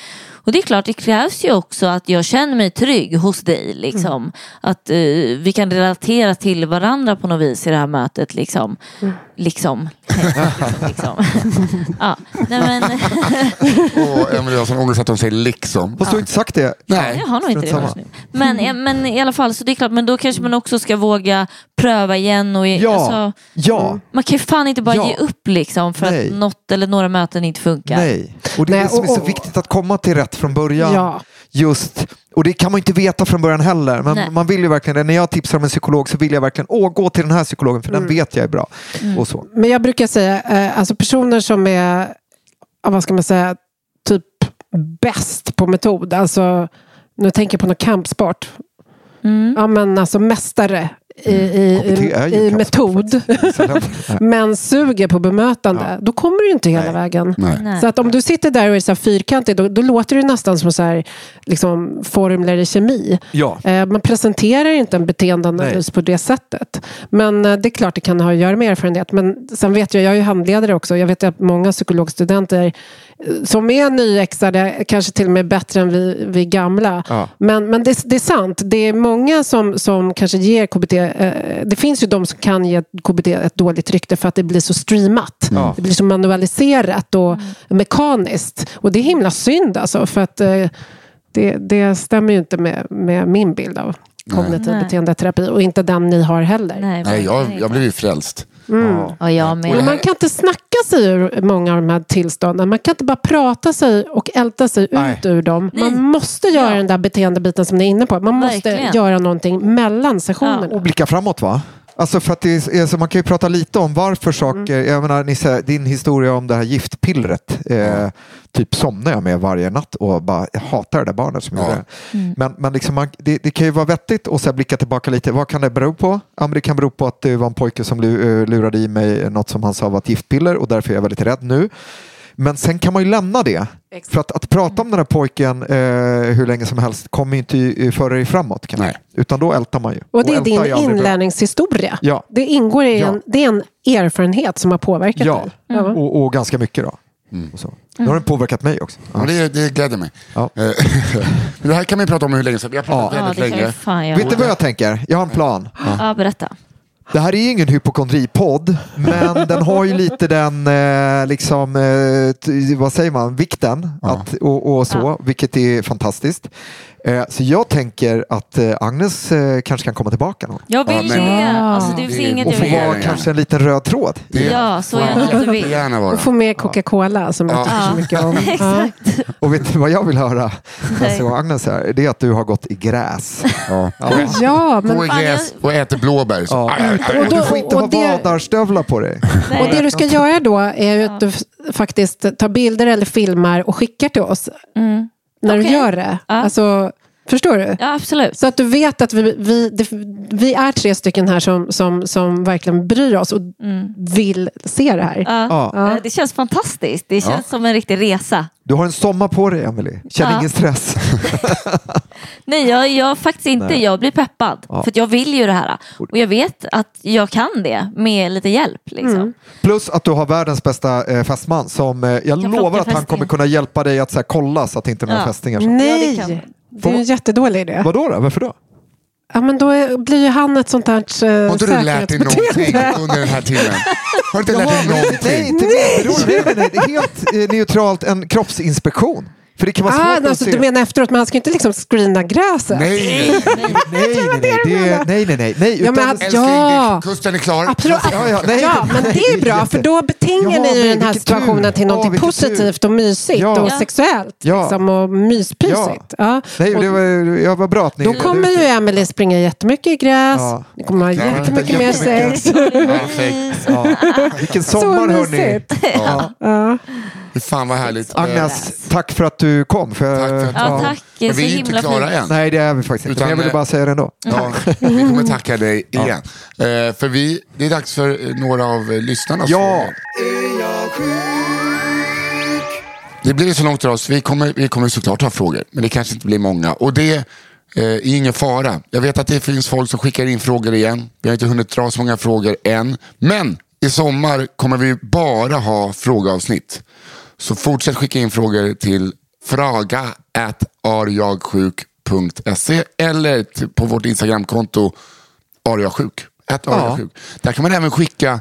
Och det är klart det krävs ju också att jag känner mig trygg hos dig. Liksom. Att eh, vi kan relatera till varandra på något vis i det här mötet. Liksom. Liksom. liksom. ja. Nej, men, Och Emelie har sån ångest att hon säger liksom. Fast du har inte sagt det. Nej. jag har nog inte det. Men, eh, men i alla fall, så det är klart, men då kanske man också ska våga pröva igen. Och, Ja, alltså, ja, man kan ju fan inte bara Ja. ge upp liksom för Nej. att något eller några möten inte funkar. nej. Och det är Nej, det som är och- så och- viktigt att komma till rätt från början. Ja. Just, och det kan man inte veta från början heller. Men Nej. man vill ju verkligen det. När jag tipsar om en psykolog så vill jag verkligen åh, gå till den här psykologen för den vet jag är bra. Och så. Men jag brukar säga, eh, alltså personer som är, vad ska man säga, typ bäst på metod. Alltså, nu tänker jag på någon kampsport. Mm. Ja, men alltså mästare i, ju i, i metod. Men suger på bemötande. Då kommer du inte hela Nej. vägen. Nej. Så att om du sitter där och är så här fyrkantig, då, då låter det nästan som så här, liksom, formler i kemi. Ja. Eh, Man presenterar inte en beteendeanalys på det sättet. Men eh, det är klart det kan ha att göra med erfarenhet. Men sen vet jag, jag är ju handledare också. Jag vet att många psykologstudenter eh, som är nyexade, kanske till och med bättre än vi, vi gamla. Ja. Men, men det, det är sant. Det är många som, som kanske ger KBT. Eh, det finns ju de som kan ge KBT ett dåligt rykte för att det blir så streamat. Ja. Det blir så manualiserat och mekaniskt. Och det är himla synd alltså. För att eh, det, det stämmer ju inte med, med min bild av kognitiv beteendeterapi. Och inte den ni har heller. Nej, Nej, jag, jag blev ju frälst. Ja, jag med. Men man kan inte snacka sig ur många av de här tillstånden. Man kan inte bara prata sig och älta sig Nej. ut ur dem. Man Nej. måste göra Ja. den där beteendebiten som ni är inne på. Man måste Verkligen. göra någonting mellan sessionerna. och blicka framåt va? Alltså för att det är, alltså man kan ju prata lite om varför saker, jag menar Nisse, din historia om det här giftpillret, eh, typ somnar jag med varje natt och bara jag hatar det där barnet som Ja. gjorde det. Men, men liksom man, det, det kan ju vara vettigt att så här blicka tillbaka lite, vad kan det bero på? Ja, men det kan bero på att det var en pojke som eh, lurade i mig något som han sa var ett giftpiller och därför är jag väldigt rädd nu. Men sen kan man ju lämna det. För att, att prata om den här pojken eh, hur länge som helst kommer inte i- föra dig framåt. Kan Nej. Utan då ältar man ju. Och det är ältar din inlärningshistoria. Ja. Det ingår i Ja. en, det är en erfarenhet som har påverkat Ja, dig. Ja. och, och ganska mycket då. Och så. Nu har den påverkat mig också. Ja, det, det gläder mig. Ja. Eh, det här kan ju prata om hur länge som Vi har pratat Ja, väldigt länge. fan Vet du vad jag tänker? Jag har en plan. Ja, berätta. Det här är ingen hypokondripodd, men den har ju lite den, eh, liksom, eh, vad säger man, vikten att, och, och så, Ja. vilket är fantastiskt. Eh, så jag tänker att Agnes kanske kan komma tillbaka någon. Jag vill Ja, men- det. Alltså, det finns inget och få vara kanske en liten röd tråd. Det- Ja, så Ja, gärna att du det vill. får gärna vara. Och få med Coca-Cola som jag tycker så mycket om. Ja. Och vet du vad jag vill höra nästa gång Agnes är här? Det är att du har gått i gräs. Ja. ja, men Gå i gräs och äter blåbär. Så. Ja. Och du då- får inte och ha det- vadarstövlar på dig. Nej. Och det du ska göra då är att du faktiskt tar bilder eller filmar och skickar till oss Mm. när du Okej. gör det. Ja. Alltså, förstår du? Ja, absolut. Så att du vet att vi, vi, det, vi är tre stycken här som, som, som verkligen bryr oss och vill se det här. Ja. Ja. Eh, Det känns fantastiskt. Det känns som en riktig resa. Du har en sommar på dig, Emelie. Känn Ja. ingen stress. Nej, jag, jag faktiskt inte. Nej. Jag blir peppad. Ja. För att jag vill ju det här. Och jag vet att jag kan det med lite hjälp. Liksom. Plus att du har världens bästa eh, fästman som eh, jag Kan lovar att han fästingar. kommer kunna hjälpa dig att så här, kolla så att det inte är några Ja. fästingar. Så. Nej, Ja, det är en jättedålig idé. Vadå då? Varför då? Ja, men då blir ju han ett sånt här eh, Har inte du lärt dig någonting under den här tiden? Har du inte lärt dig nej, någonting? inte nej. Nej, nej, det är helt eh, neutralt en kroppsinspektion. För det kan vara svårt Ah, att alltså, se. du menar efteråt, men han ska inte liksom screena gräset? Nej, nej. Nej, nej, nej, det, nej, nej, nej, nej. Ja, men Älskling, Ja. det- kusten är klar. Absolut. Ja, ja, nej. Ja, men det är bra, för då betingar Ja, ni ju den här vilket tur. situationen till Ja, något tur. positivt och mysigt Ja. och Ja. sexuellt. Ja. Liksom, och myspysigt. Ja. Nej, det var, jag var bra att ni... Då kommer ju Emelie springa jättemycket i gräs. Ja. Ni kommer ha Ja, jättemycket mer sex. Perfekt. Ja. Vilken Så sommar hörni. Ja. Ja. Fan vad härligt. Agnes, tack för att du kom. För, Tack för att du Ja, kom. tack. Men vi är ju inte klara fint. än. Nej, det är vi faktiskt inte. Men jag ville bara säga det ändå. Ja, vi kommer tacka dig igen. Eh, för vi, det är dags för några av eh, lyssnarnas Ja. det blir så långt idag så vi kommer, vi kommer såklart ha frågor. Men det kanske inte blir många. Och det eh, är ingen fara. Jag vet att det finns folk som skickar in frågor igen. Vi har inte hunnit dra så många frågor än. Men i sommar kommer vi bara ha frågeavsnitt. Så fortsätt skicka in frågor till fraga at arjagsjuk.se eller på vårt Instagramkonto. At arjagsjuk. Där kan man även skicka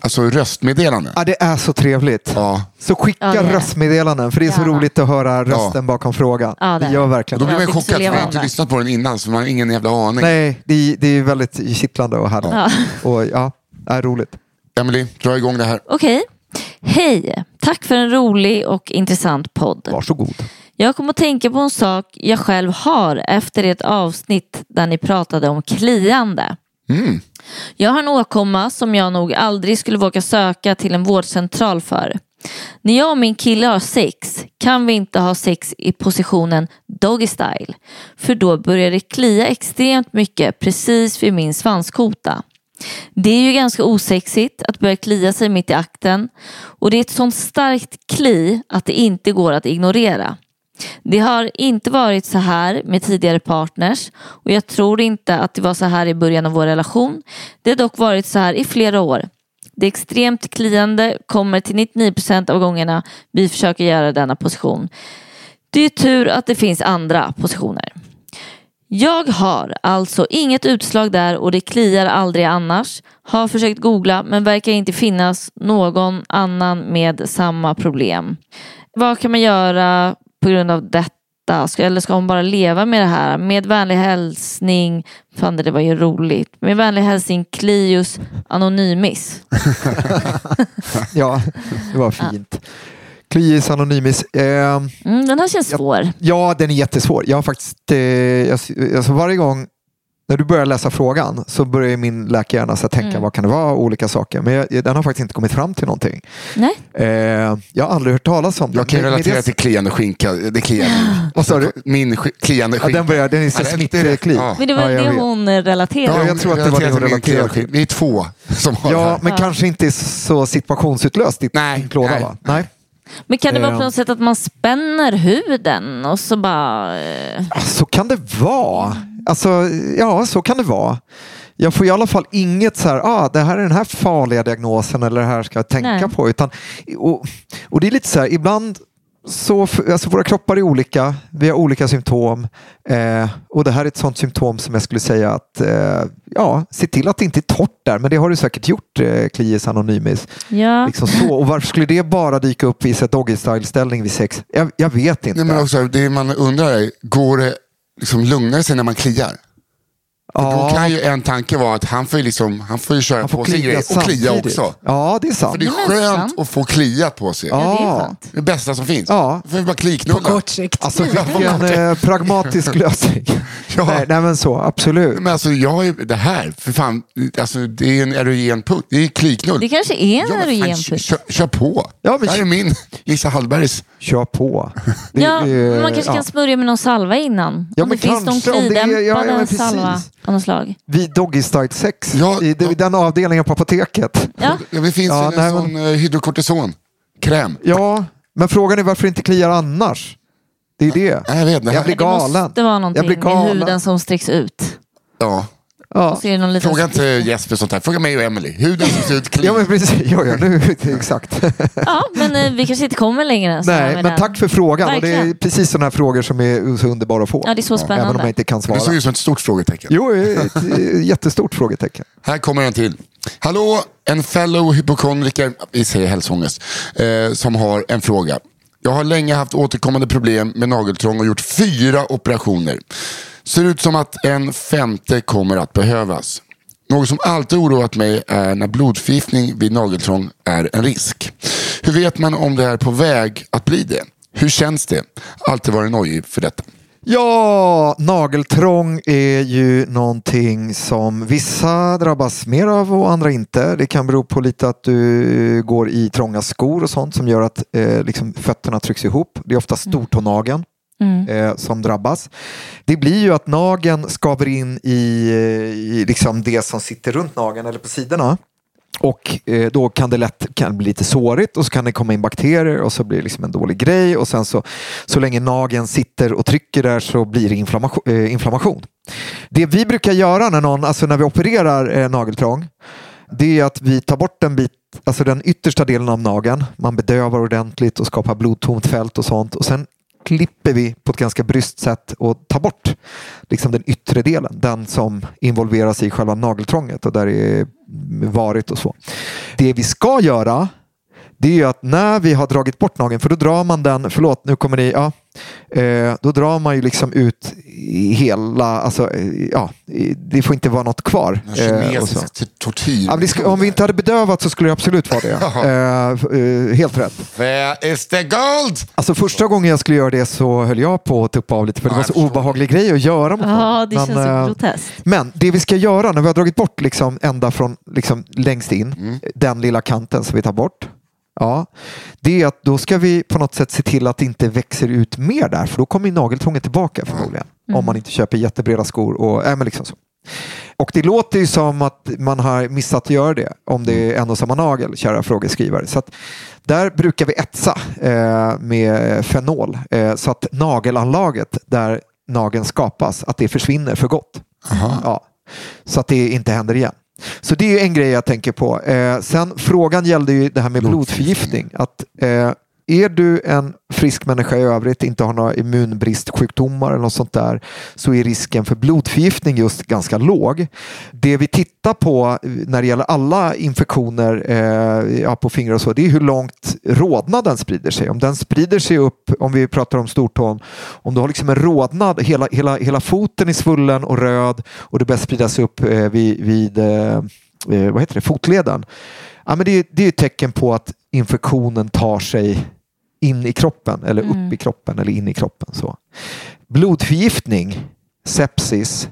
alltså, röstmeddelanden. Ja, det är så trevligt. Ja. Så skicka Ja, röstmeddelanden, för det är så roligt att höra rösten Ja. bakom frågan. Ja, det det är. gör Och verkligen då blir man Ja, chockad för man har inte lyssnat på den innan så man har ingen jävla aning. Nej, det, det är väldigt kittlande och härligt. Ja. Och ja, det är roligt. Emily, dra igång det här. Okej. Hej! Tack för en rolig och intressant podd. Varsågod. Jag kom att tänka på en sak jag själv har efter ett avsnitt där ni pratade om kliande. Mm. Jag har en åkomma som jag nog aldrig skulle våga söka till en vårdcentral för. När jag och min kille har sex kan vi inte ha sex i positionen doggy style. För då börjar det klia extremt mycket precis vid min svanskota. Det är ju ganska osexigt att börja klia sig mitt i akten och det är ett sånt starkt kli att det inte går att ignorera. Det har inte varit så här med tidigare partners och jag tror inte att det var så här i början av vår relation. Det har dock varit så här i flera år. Det extremt kliande kommer till 99% av gångerna vi försöker göra denna position. Det är tur att det finns andra positioner. Jag har alltså inget utslag där och det kliar aldrig annars. Har försökt googla men verkar inte finnas någon annan med samma problem. Vad kan man göra på grund av detta? Eller ska hon bara leva med det här? Med vänlig hälsning, fan det var ju roligt. Med vänlig hälsning Clius Anonymis. Ja, det var fint. Kliis Anonymis. Eh, Mm, den här känns svår. ja, den är jättesvår. Jag har faktiskt, eh, jag, alltså varje gång när du börjar läsa frågan så börjar min läkarhjärna så tänka Mm. vad kan det vara, olika saker. Men jag, den har faktiskt inte kommit fram till någonting. Nej? Eh, jag har aldrig hört talas om den. Jag kan Men- relatera det- till kliande skinka. Det kliar. Vad sa du? Min kliande Ja, skinka. den, börjar, den är så Ja, det det. smittkli. Ja. Men det var Ja, jag det hon relaterade. Ja, jag tror att det var det hon relaterar till min relaterade kliande. Vi är två som har det Ja, här. men kanske inte så situationsutlöst i Nej, din klåda nej, va? Nej. Men kan det vara på Eh. något sätt att man spänner huden och så bara... eh, Ja, Så kan det vara. Alltså, ja, så kan det vara. Jag får i alla fall inget så här, ah, det här är den här farliga diagnosen eller det här ska jag tänka Nej. på. Utan, och, och det är lite så här, ibland så, alltså våra kroppar är olika, vi har olika symptom eh, och det här är ett sånt symptom som jag skulle säga att eh, ja, se till att det inte är torrt där, men det har du säkert gjort, eh, Klies Anonymis. Ja. Liksom så. Och varför skulle det bara dyka upp i ett doggy style ställning vid sex? Jag, jag vet inte. Nej, men också, det man undrar är, går det liksom lugnare sig när man kliar? Ja. Då kan ju en tanke vara att han får ju, liksom, han får ju köra Man får på sig klia grejer och klia också. Ja, det är sant. För det är skönt att få kliat på sig. Ja, det är. Det bästa som finns. Ja. Vi bara kliknulla. På kort sikt. Alltså vilken eh, pragmatisk lösning. Ja. nej, nej men så, absolut. Men alltså jag är, det här, för fan, alltså, det är en erogen punkt. Det är kliknull. Det kanske är en Ja, erogen puss. kör, kör på. Ja, men det här är min Lisa Hallbergs. Kör på. Det, Ja, eh, man kanske ja. kan smörja med någon salva innan. Ja, om men det finns någon kanske, är- ja, ja, klidämpande salva av något slag. Vid Doggy Style 6, Ja, i, ja. i den avdelningen på apoteket. Ja. Ja, det finns Ja, en sån uh, hydrokortison-kräm. Ja, men frågan är varför det inte kliar annars. Det är det. Nej, jag vet. Det Jag blir Det galen. måste vara Jag någonting i huden som sträcks ut. ja. Ja. Och så är det någon liten... Fråga inte Jesper sånt här. Fråga mig och Emily. Huden som ser ut Ja clean. men precis, ja, ja, nu, exakt. Ja, men eh, vi kanske inte kommer längre än så här Nej, med men den. tack för frågan. Och det är Verkligen. precis sådana här frågor som är så underbara att få. Ja, det är så Även om spännande. jag inte kan Det svara. såg ut som ett stort frågetecken. Jo, ett eh, jättestort frågetecken. Här kommer en till. Hallå, en fellow hypokondriker, vi säger hälsoångest, eh, som har en fråga. Jag har länge haft återkommande problem med nageltrång och gjort fyra operationer. Ser ut som att en femte kommer att behövas. Något som alltid oroat mig är när blodförgiftning vid nageltrång är en risk. Hur vet man om det är på väg att bli det? Hur känns det? Alltid varit nojig för detta. Ja, nageltrång är ju någonting som vissa drabbas mer av och andra inte. Det kan bero på lite att du går i trånga skor och sånt som gör att eh, liksom fötterna trycks ihop. Det är ofta stortånageln. Mm. Eh, som drabbas. Det blir ju att nageln skaver in i, i liksom det som sitter runt nageln eller på sidorna. Och eh, då kan det lätt kan bli lite sårigt och så kan det komma in bakterier och så blir det liksom en dålig grej. Och sen så, så länge nageln sitter och trycker där så blir det inflammation. Eh, inflammation. Det vi brukar göra när, någon, alltså när vi opererar eh, nageltrång det är att vi tar bort en bit, alltså den yttersta delen av nageln. Man bedövar ordentligt och skapar blodtomt fält och sånt. Och sen klipper vi på ett ganska bryskt sätt och tar bort liksom den yttre delen. Den som involveras i själva nageltrånget och där det är varit och så. Det vi ska göra det är ju att när vi har dragit bort nageln, för då drar man den, förlåt nu kommer ni, ja, eh, då drar man ju liksom ut hela, alltså, eh, ja, det får inte vara något kvar. En Eh, kinesisk tortyr. Ja, ska, om vi inte hade bedövat så skulle det absolut vara det. Eh, helt rätt. Where is the gold? Alltså första gången jag skulle göra det så höll jag på att tuppa av lite för det var så obehaglig grej att göra mot Ja, det Men, känns så groteskt. men det vi ska göra när vi har dragit bort liksom ända från liksom längst in, Mm. den lilla kanten som vi tar bort. Ja, det är att då ska vi på något sätt se till att det inte växer ut mer där för då kommer ju nageltrånget tillbaka förmodligen. Om man inte köper jättebreda skor. Och, äh, men liksom så. och det låter ju som att man har missat att göra det om det är en och samma nagel, kära frågeskrivare. Så att där brukar vi etsa eh, med fenol eh, så att nagelanlaget där nageln skapas, att det försvinner för gott. Ja, så att det inte händer igen. Så det är en grej jag tänker på. Eh, sen frågan gällde ju det här med blodförgiftning. Att, eh, är du en frisk människa i övrigt, inte har några immunbristsjukdomar eller något sånt där, så är risken för blodförgiftning just ganska låg. Det vi tittar på eh, när det gäller alla infektioner eh, ja, på fingrar och så, det är hur långt rodnaden sprider sig. Om den sprider sig upp, om vi pratar om stortån, om du har liksom en rodnad, hela, hela, hela foten är svullen och röd och det börjar spridas upp eh, vid, vid eh, eh vad heter det, fotleden. Ja, men det, det är ett tecken på att infektionen tar sig in i kroppen eller upp i kroppen eller in i kroppen. Så. Blodförgiftning, sepsis,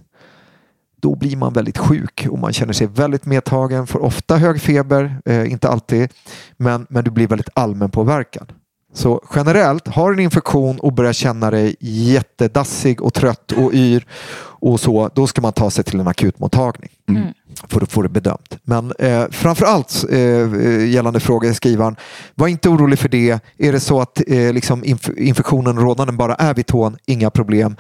då blir man väldigt sjuk och man känner sig väldigt medtagen, får ofta hög feber, eh, inte alltid, men, men du blir väldigt allmän påverkan. Så generellt, har du en infektion och börjar känna dig jättedassig och trött och yr och så, då ska man ta sig till en akutmottagning för att få det bedömt. Men eh, framförallt eh, eh, gällande frågeskrivaren, var inte orolig för det. Är det så att eh, liksom inf- infektionen och rodnaden bara är vid tån, inga problem.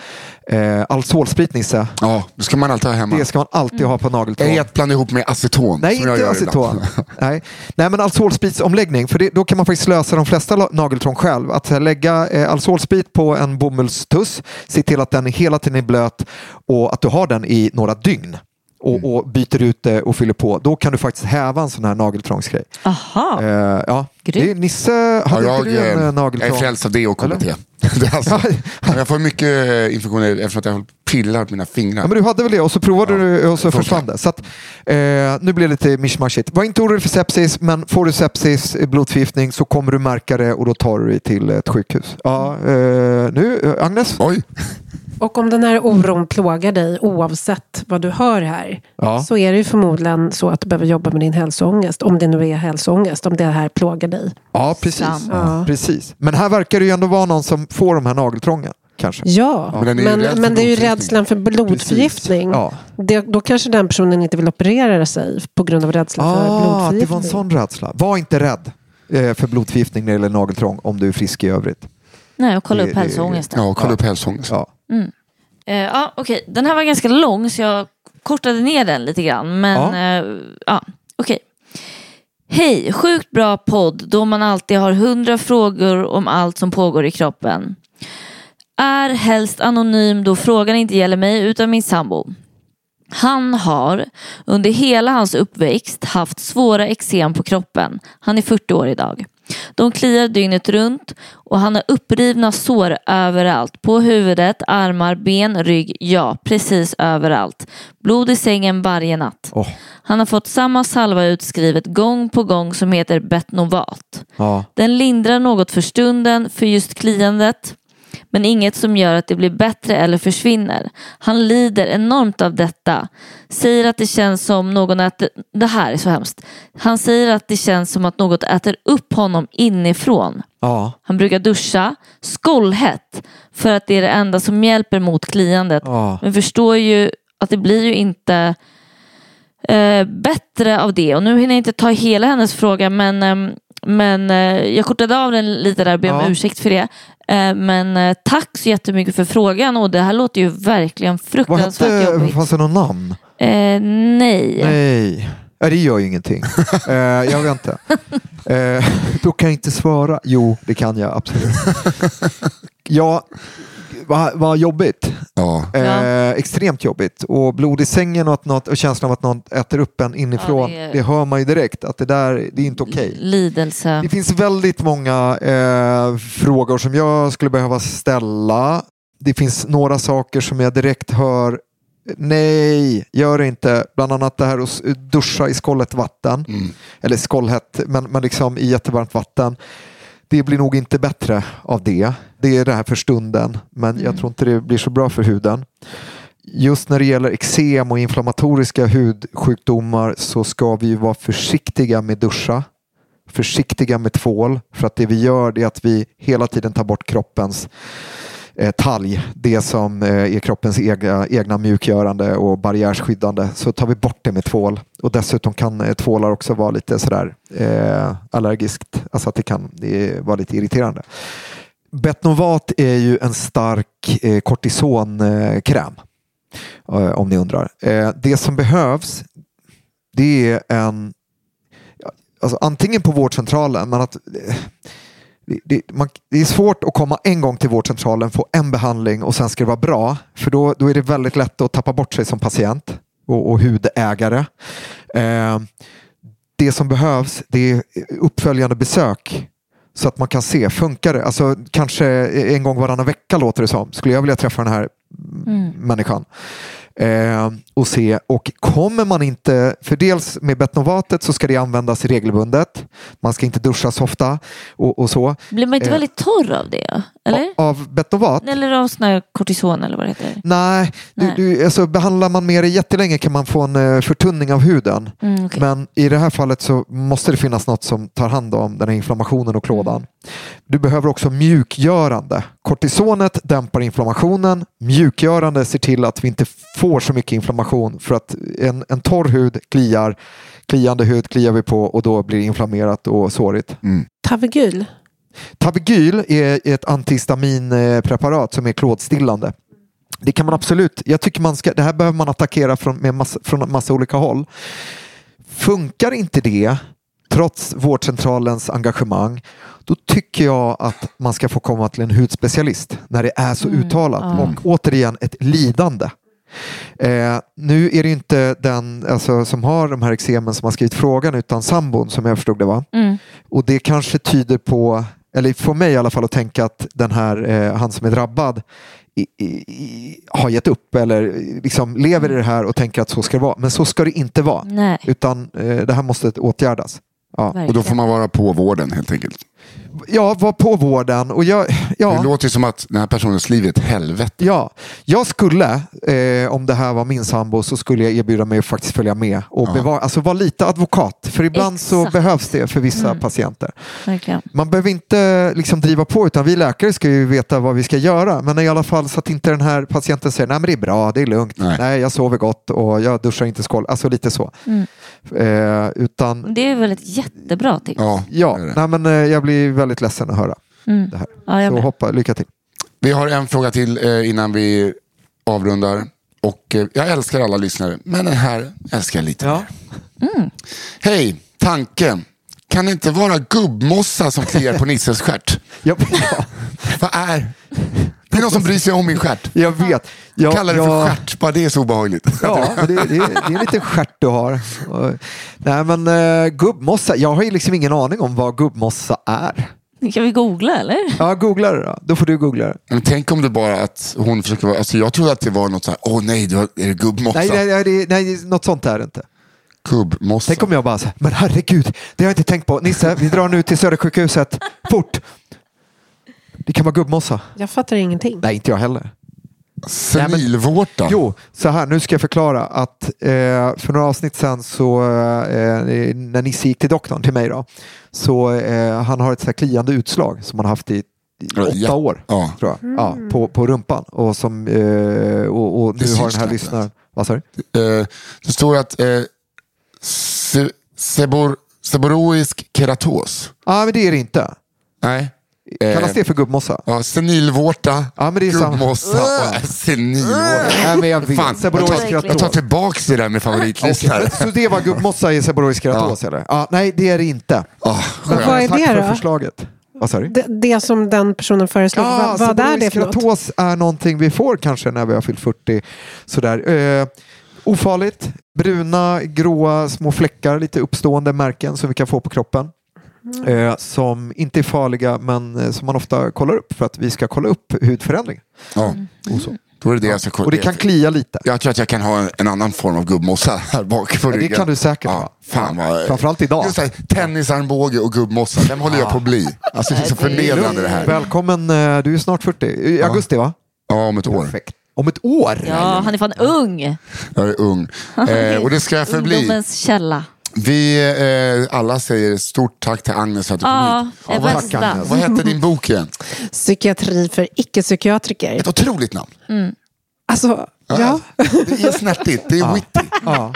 Eh, Alzolsprit Nisse, Ja, det ska man alltid ha hemma. det ska man alltid ha på nageltrån. Ej att blanda ihop med aceton. Nej, inte aceton. Nej. Nej, men alkoholspritsomläggning, för det, då kan man faktiskt lösa de flesta nageltrång själv. Att eh, lägga eh, alkoholsprit på en bomullstuss, se till att den hela tiden är blöt och att du har den i några dygn. Och, och byter ut det och fyller på. Då kan du faktiskt häva en sån här nageltrångsgrej. Aha. Eh, ja. Det är Nisse, Ja, hade jag, inte du en eh, eh, jag är nageltrång? frälst av det och KBT. Alltså, jag får mycket eh, infektioner eftersom att jag pillar på mina fingrar. Ja, men du hade väl det och så provade Ja, du och så försvann det. Så att, eh, nu blir det lite mischmaschigt. Var inte orolig för sepsis, men får du sepsis, blodförgiftning, så kommer du märka det och då tar du dig till ett sjukhus. Ja, eh, nu, eh, Agnes? Oj, Och om den här oron plågar dig oavsett vad du hör här Ja. så är det ju förmodligen så att du behöver jobba med din hälsoångest. Om det nu är hälsoångest, om det här plågar dig. Ja, precis. Ja. precis. Men här verkar det ju ändå vara någon som får de här nageltrången. Kanske. Ja, Men men, för men det är ju rädslan för blodförgiftning. Ja. Det, då kanske den personen inte vill operera sig på grund av rädsla för Ah, det blodförgiftning. var en sån rädsla. Var inte rädd eh, för blodförgiftning när det gäller nageltrång om du är frisk i övrigt. Nej, och kolla Det- upp det- hälsoångesten. ja, kolla upp hälsoångest. Ja. Eh, ja, okej. Den här var ganska lång så jag kortade ner den lite grann. Men ja, ja okej. Hej, sjukt bra podd då man alltid har hundra frågor om allt som pågår i kroppen. Är helst anonym då frågan inte gäller mig utan min sambo. Han har under hela hans uppväxt haft svåra eksem på kroppen. Han är 40 år idag. De kliar dygnet runt och han har upprivna sår överallt. På huvudet, armar, ben, rygg, ja precis överallt. Blod i sängen varje natt. Åh. Han har fått samma salva utskrivet gång på gång som heter Betnovat. Ja. Den lindrar något för stunden för just kliandet men inget som gör att det blir bättre eller försvinner. Han lider enormt av detta. Säger att det känns som någon äter... Det här är så hemskt. Han säger att det känns som att något äter upp honom inifrån. Ja. Han brukar duscha skållhett för att det är det enda som hjälper mot kliandet. Ja. Men förstår ju att det blir ju inte eh, bättre av det. Och nu hinner jag inte ta hela hennes fråga men, ehm, men eh, jag kortade av den lite där och ber om Ja. ursäkt för det. Eh, men eh, tack så jättemycket för frågan och det här låter ju verkligen Vad fruktansvärt hette, jobbigt. fanns det någon namn? Eh, nej. Nej. Ja, det gör ju ingenting. eh, jag vet inte. Eh, då kan jag inte svara. Jo, det kan jag absolut. ja, vad, vad jobbigt. Ja. Eh. Extremt jobbigt. Och blod i sängen och, att något, och känslan av att någon äter upp en inifrån. Ja, det det, är- hör man ju direkt att det där det är inte okej. Lidelse. Det finns väldigt många eh, frågor som jag skulle behöva ställa. Det finns några saker som jag direkt hör Nej, gör det inte. Bland annat det här att duscha i skållet vatten. Eller skållhett, men, men liksom i jättevarmt vatten. Det blir nog inte bättre av det. Det är det här för stunden, men jag tror inte det blir så bra för huden. Just när det gäller eksem och inflammatoriska hudsjukdomar så ska vi vara försiktiga med duscha försiktiga med tvål för att det vi gör är att vi hela tiden tar bort kroppens eh, talg, det som eh, är kroppens egna, egna mjukgörande och barriärskyddande, så tar vi bort det med tvål. Och dessutom kan eh, tvålar också vara lite sådär eh, allergiskt, alltså att det kan det vara lite irriterande. Betnovat är ju en stark eh, kortisonkräm, eh, om ni undrar. Eh, det som behövs, det är en alltså, antingen på vårdcentralen, men att eh, det, man, det är svårt att komma en gång till vårdcentralen, få en behandling och sen ska det vara bra. För då, då är det väldigt lätt att tappa bort sig som patient och, och hudägare. Eh, det som behövs det är uppföljande besök så att man kan se, funkar det? Alltså, kanske en gång varannan vecka låter det som. Skulle jag vilja träffa den här Mm. människan. Eh, och se, och kommer man inte, för dels med betnovatet så ska det användas regelbundet. Man ska inte duscha så ofta och, och så. Blir man inte Eh, väldigt torr av det? Eller? Av betnovat? Eller av sån här kortison eller vad det heter? Nej, du, Nej. Du, alltså, behandlar man med det jättelänge kan man få en eh, förtunning av huden. Mm, okej. Men i det här fallet så måste det finnas något som tar hand om den här inflammationen och klådan. Mm. Du behöver också mjukgörande. Kortisonet dämpar inflammationen. Mjukgörande ser till att vi inte får så mycket inflammation för att en, en torr hud kliar. Kliande hud kliar vi på och då blir det inflammerat och sårigt. Tavegyl. Tabegyl är ett antihistaminpreparat som är klådstillande. Det kan man absolut, jag tycker man ska, det här behöver man attackera från, med massa, från en massa olika håll. Funkar inte det, trots vårdcentralens engagemang, då tycker jag att man ska få komma till en hudspecialist när det är så uttalat. Och återigen ett lidande. Eh, nu är det inte den alltså, som har de här eksemen som har skrivit frågan utan sambon som jag förstod det var. Mm. Och det kanske tyder på, eller får mig i alla fall att tänka att den här, eh, han som är drabbad i, i, i, har gett upp eller liksom lever i det här och tänker att så ska det vara. Men så ska det inte vara. Nej. Utan eh, det här måste åtgärdas. Ja, Och då får man vara på vården helt enkelt. Ja var på vården. Och jag, ja. Det låter som att den här personens liv är ett helvete. Ja, jag skulle, eh, om det här var min sambo, så skulle jag erbjuda mig att faktiskt följa med och Ja. bevara, alltså vara lite advokat. För ibland så Exakt. behövs det för vissa Mm. patienter. Verkligen. Man behöver inte liksom driva på utan vi läkare ska ju veta vad vi ska göra. Men i alla fall så att inte den här patienten säger nej men det är bra, det är lugnt, Nej. nej, jag sover gott och jag duschar inte skål. Alltså lite så. Mm. Eh, utan Det är väl ett jättebra tips. Ja, ja, det är det. nej, men, eh, jag blir väldigt ledsen att höra Mm. det här. Ja, så hoppa, lycka till. Vi har en fråga till eh, innan vi avrundar. Och eh, jag älskar alla lyssnare, men den här älskar jag lite Ja. mer. Hej, tanke. Kan det inte vara gubbmossa som kliar på Nisses stjärt? Ja, Vad är... Det är någon som bryr sig om min stjärt. jag vet. Jag, Kallar det jag- för stjärt, bara det är så obehagligt. Ja, det, det, det är en liten stjärt du har. Nej men uh, gubbmossa, jag har ju liksom ingen aning om vad gubbmossa är. Kan vi googla eller? Ja, googla det då. Då får du googla det. Men tänk om det bara att hon försöker vara... Alltså jag trodde att det var något så här, åh nej, du har, är det gubbmossa? Nej, nej, nej, det, nej, något sånt är det inte. Gubbmossa. Tänk om jag bara så här, men herregud, det har jag inte tänkt på. Nisse, vi drar nu till Södersjukhuset. Fort! Det kan vara gubbmossa. Jag fattar ingenting. Nej, inte jag heller. Senilvårta. Jo, så här, nu ska jag förklara att eh, för några avsnitt sedan så eh, när Nisse gick till doktorn, till mig då, så eh, han har ett så här kliande utslag som han har haft i, åtta ja. år. Ja. Tror jag. Ja, på, på rumpan. Och, som, eh, och, och Det nu har syns den här lyssnaren... Vad sa du? Eh, det står att eh, se, sebor, seboroisk keratos. Ja, men det är det inte. Nej. Kallas det för gubbmossa? Ja, senilvårta, Ja, men det är gubbmossa och senilvårta. Nej, men jag vet. Fan, jag tar, jag tar tillbaka det där med favoritlistan. Okej, Så det var gubbmossa i seboroisk keratos eller? Ja, nej, det är det inte. Ah, Men vad är Tack det för då? förslaget. Vad sa du? Det, det som den personen föreslog, Ja, vad, vad är det för något? keratos är någonting vi får kanske när vi har fyllt 40. Sådär. Eh, ofarligt, bruna, gråa små fläckar, lite uppstående märken som vi kan få på kroppen. Eh, som inte är farliga men eh, som man ofta kollar upp för att vi ska kolla upp hudförändring. ja. Och, så. Då är det det jag ska kolla. och det kan klia lite. Jag tror att jag kan ha en, en annan form av gubbmossa här bak på Ja, det ryggen. kan du säkert ja, ha. Fan vad... Framförallt idag. Just här, tennisarmbåge och gubbmossa, vem håller jag på att bli? Alltså det är så förnedrande det här. Välkommen, eh, du är snart 40. I augusti va? Ja, om ett år. Perfekt. Om ett år? Ja, han är fan ung. Jag är ung. Eh, och det ska jag förbli. Ungdomens källa. Vi eh, alla säger stort tack till Agnes för att du kom Ja, hit. är vad, bästa. vad hette din bok igen? Psykiatri för icke-psykiatriker. Ett otroligt namn. Alltså, ja. Det är snärtigt, det är witty. Ja.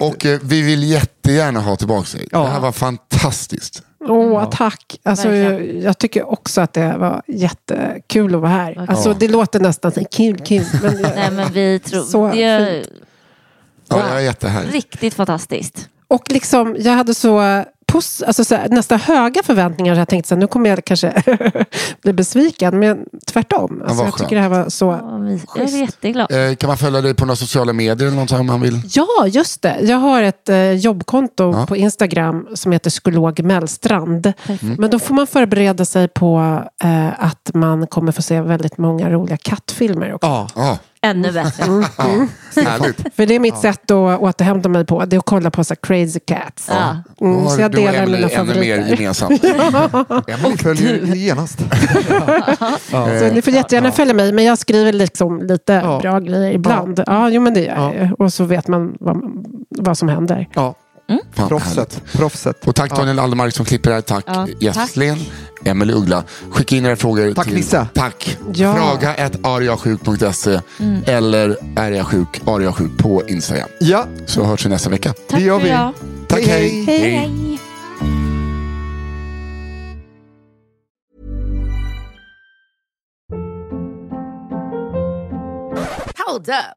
Och eh, vi vill jättegärna ha tillbaka dig. Ja. Det här var fantastiskt. Åh, tack. Alltså, jag, jag tycker också att det var jättekul att vara här. Verkligen. Alltså, det låter nästan så kul, kul. Men jag, Nej men vi tror, Så det är Ja, jag är jättehärlig. riktigt fantastiskt. Och liksom, jag hade så, alltså så här, nästan höga förväntningar. Jag tänkte så här, nu kommer jag kanske bli besviken. Men tvärtom. Alltså, jag tycker det här var så... Ja, Jag är jätteglad. Eh, kan man följa dig på några sociala medier eller något om man vill? Ja, just det. Jag har ett eh, jobbkonto Ja. på Instagram som heter psykolog Mellstrand. Mm. Men då får man förbereda sig på eh, att man kommer få se väldigt många roliga kattfilmer också. Ja. Ja, Ännu bättre. härligt. För det är mitt sätt att återhämta mig på. Det är att kolla på så här crazy cats. Ja. Mm, Då så har jag delar Emelie mina ännu mer favoriter. gemensamt. Emelie följer genast. Så ni får jättegärärna följa mig, men jag skriver liksom lite Ja. bra grejer ibland. Ja. jo, men det gör Ja. jag. Och så vet man vad, vad som händer. Ja. Fan, härligt. Proffset. Proffset. Och tack Daniel Aldermark som klipper här. Tack Ja, Gästlén, Emelie Uggla. Skicka in era frågor Tack, till... Nisse. Tack. Ja. Fråga ett ariasjuk.se eller är jag sjuk, ariasjuk på Instagram. Ja, Så hörs vi nästa vecka. Tack det gör vi. idag. Tack, Hej, hej. hej. Hej hej. Hold up.